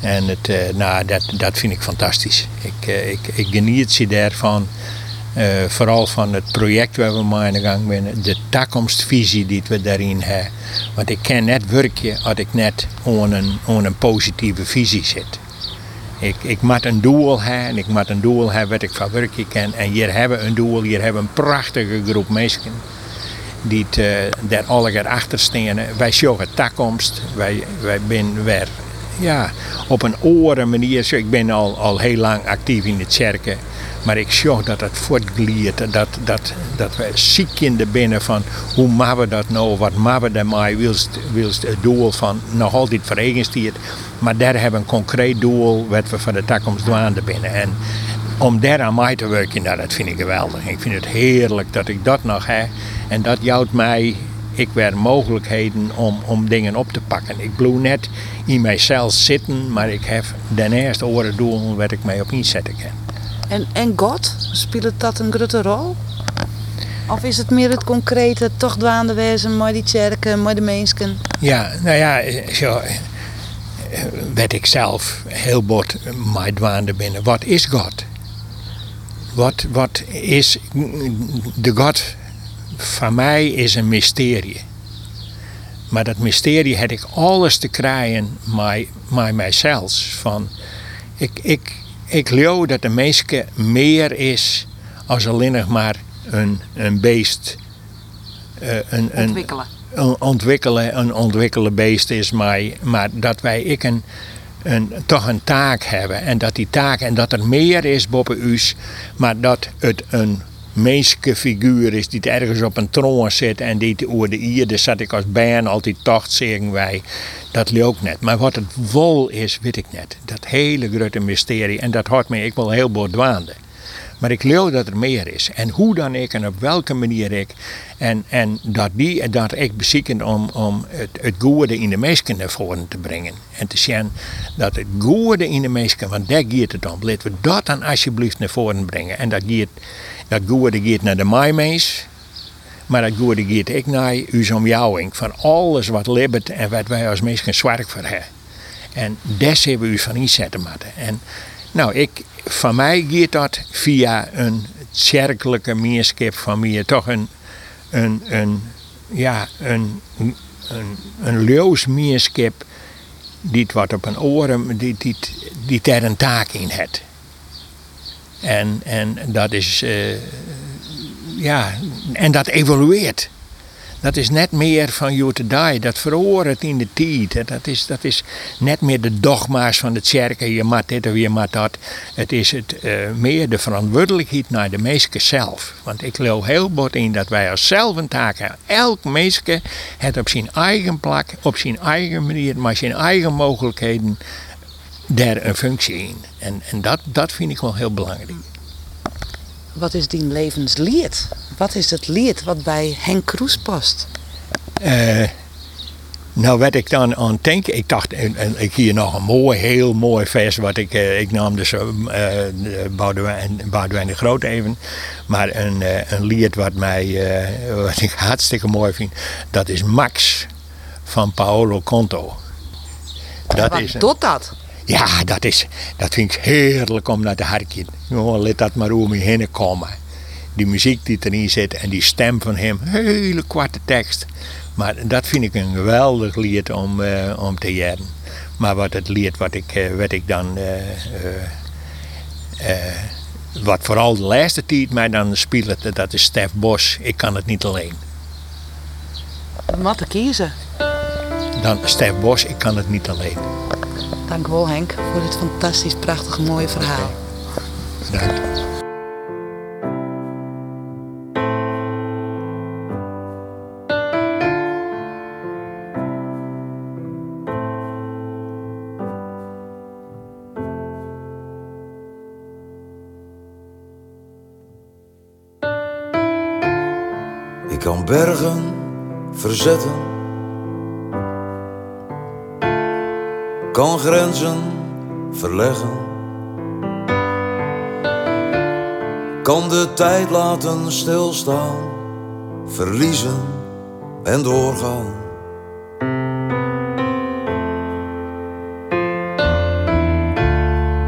En het, uh, nou, dat, dat vind ik fantastisch. Ik, uh, ik, ik geniet ze daarvan. Uh, vooral van het project waar we mee aan de gang zijn. De toekomstvisie die we daarin hebben. Want ik kan net werken als ik net aan een, een positieve visie zit. Ik, ik moet een doel hebben en ik moet een doel hebben wat ik van werkje ken. En hier hebben we een doel, hier hebben we een prachtige groep mensen die het, daar alle achter staan. Wij zoeken toekomst, wij, wij zijn weer ja, op een oren manier. Ik ben al, al heel lang actief in de kerken. Maar ik zie dat het voortgliert. Dat, dat, dat we ziek in de binnen van hoe maken we dat nou? Wat maken we daarmee? Wilst, wilst het doel van nog altijd verenigd Maar daar hebben we een concreet doel wat we voor de toekomst doen binnen. En om daar aan mij te werken, nou, dat vind ik geweldig. Ik vind het heerlijk dat ik dat nog heb. En dat jouwt mij ik weer mogelijkheden om, om dingen op te pakken. Ik bloe net in mijzelf zitten, maar ik heb daarnaast oren doel waar ik mij op inzetten kan. En, en God, speelt dat een grote rol? Of is het meer het concrete, toch dwaande wezen, maar die kerken, maar de mensen? Ja, nou ja, zo eh, werd ik zelf heel bot maar dwaande binnen. Wat is God? Wat, wat is de God van mij is een mysterie. Maar dat mysterie heb ik alles te krijgen met, met mijzelf. Van, ik, ik, ik geloof dat de mens meer is als alleen nog maar een, een beest. Uh, een, ontwikkelen. Een, ontwikkelen, een ontwikkelen beest is, maar, maar dat wij ik een, een, toch een taak hebben. En dat die taak, en dat er meer is boven u, maar dat het een menselijke figuur is die ergens op een troon zit en die over de ierde zat ik als band altijd tocht, zeggen wij. Dat ook net. Maar wat het vol is, weet ik net. Dat hele grote mysterie. En dat houdt me ik wel heel bedwaande. Maar ik geloof dat er meer is. En hoe dan ik en op welke manier ik. En, en dat, die, dat ik bezieken om, om het, het goede in de mensen naar voren te brengen. En te zien dat het goede in de mensen, want daar gaat het om. Laten we dat dan alsjeblieft naar voren brengen. En dat gaat, dat goede gaat naar de maaimens. Maar dat goede gaat ik naar uw omjouwing. Van alles wat lebt en wat wij als mensen zwaar voor hebben. En daar hebben we u van inzetten moeten. En nou, ik, van mij gaat dat via een kerkelijke meerskip van mij. Toch een, een, een, ja, een, een, een leus meerskip die wat op een oren, die, die, die daar een taak in heeft. En, en dat is, uh, ja, en dat evolueert. Dat is net meer van you to die. Dat verhoort in de tijd. Dat is, dat is net meer de dogma's van de kerk. Je moet dit of je moet dat. Het is het, uh, meer de verantwoordelijkheid naar de mensen zelf. Want ik geloof heel bot in dat wij als zelf een taak hebben. Elk mensen het op zijn eigen plek, op zijn eigen manier, maar zijn eigen mogelijkheden daar een functie in. En, en dat, dat vind ik wel heel belangrijk. Wat is die levenslied? Wat is het lied wat bij Henk Kroes past? Uh, nou, wat ik dan aan denk, ik dacht, en, ik hier nog een mooi, heel mooi vers, wat ik, uh, ik nam dus uh, Boudewijn, Boudewijn de Groot even, maar een, een lied wat, mij, wat ik hartstikke mooi vind, dat is Max van Paolo Conto. Dat wat is doet dat? Ja, dat, is, dat vind ik heerlijk om naar te harken. Gewoon, laat dat maar om me heen komen. Die muziek die erin zit en die stem van hem, hele kwarte tekst. Maar dat vind ik een geweldig lied om, uh, om te jaren. Maar wat het lied wat ik, uh, wat ik dan. Uh, wat vooral de laatste tijd mij dan speelt, dat is Stef Bos. Ik kan het niet alleen. Wat te kiezen? Dan Stef Bos, ik kan het niet alleen. Dank wel Henk voor dit fantastisch, prachtig, mooie verhaal. Bedankt. Bergen verzetten kan grenzen verleggen. Kan de tijd laten stilstaan, verliezen en doorgaan.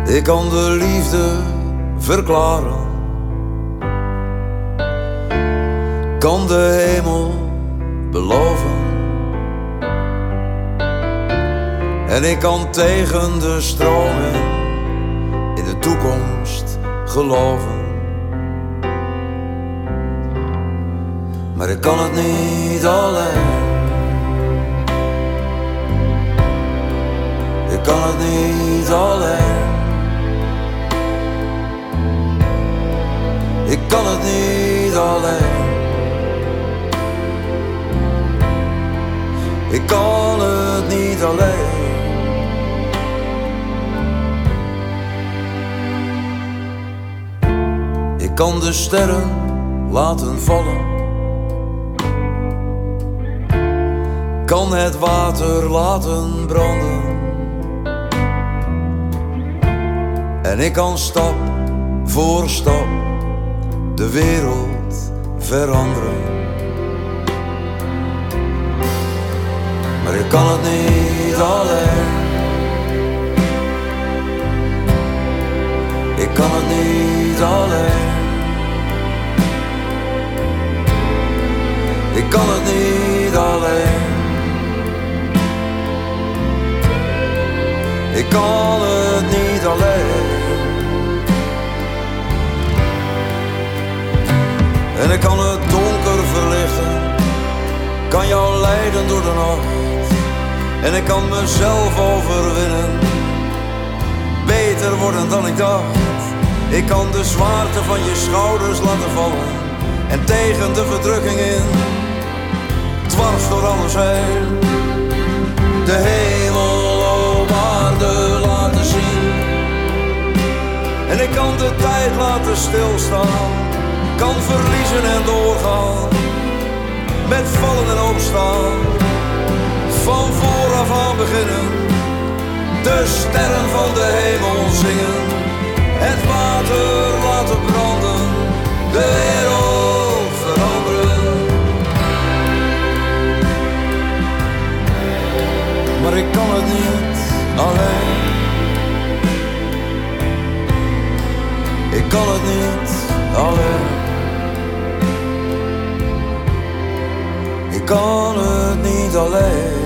Ik kan de liefde verklaren, kan de hemel beloven. En ik kan tegen de stromen toekomst geloven. Maar ik kan het niet alleen. Ik kan het niet alleen. Ik kan het niet alleen. Ik kan het niet alleen. Ik kan de sterren laten vallen. Kan het water laten branden. En ik kan stap voor stap de wereld veranderen. Maar ik kan het niet alleen. Ik kan het niet alleen. Ik kan het niet alleen. Ik kan het niet alleen. En ik kan het donker verlichten, kan jou leiden door de nacht. En ik kan mezelf overwinnen, beter worden dan ik dacht. Ik kan de zwaarte van je schouders laten vallen en tegen de verdrukking in, dwars door alles heen. De hemel op aarde laten zien. En ik kan de tijd laten stilstaan kan verliezen en doorgaan. Met vallen en opstaan, van aan beginnen. De sterren van de hemel zingen, het water laten branden, de wereld veranderen. Maar ik kan het niet alleen. Ik kan het niet alleen. Ik kan het niet alleen.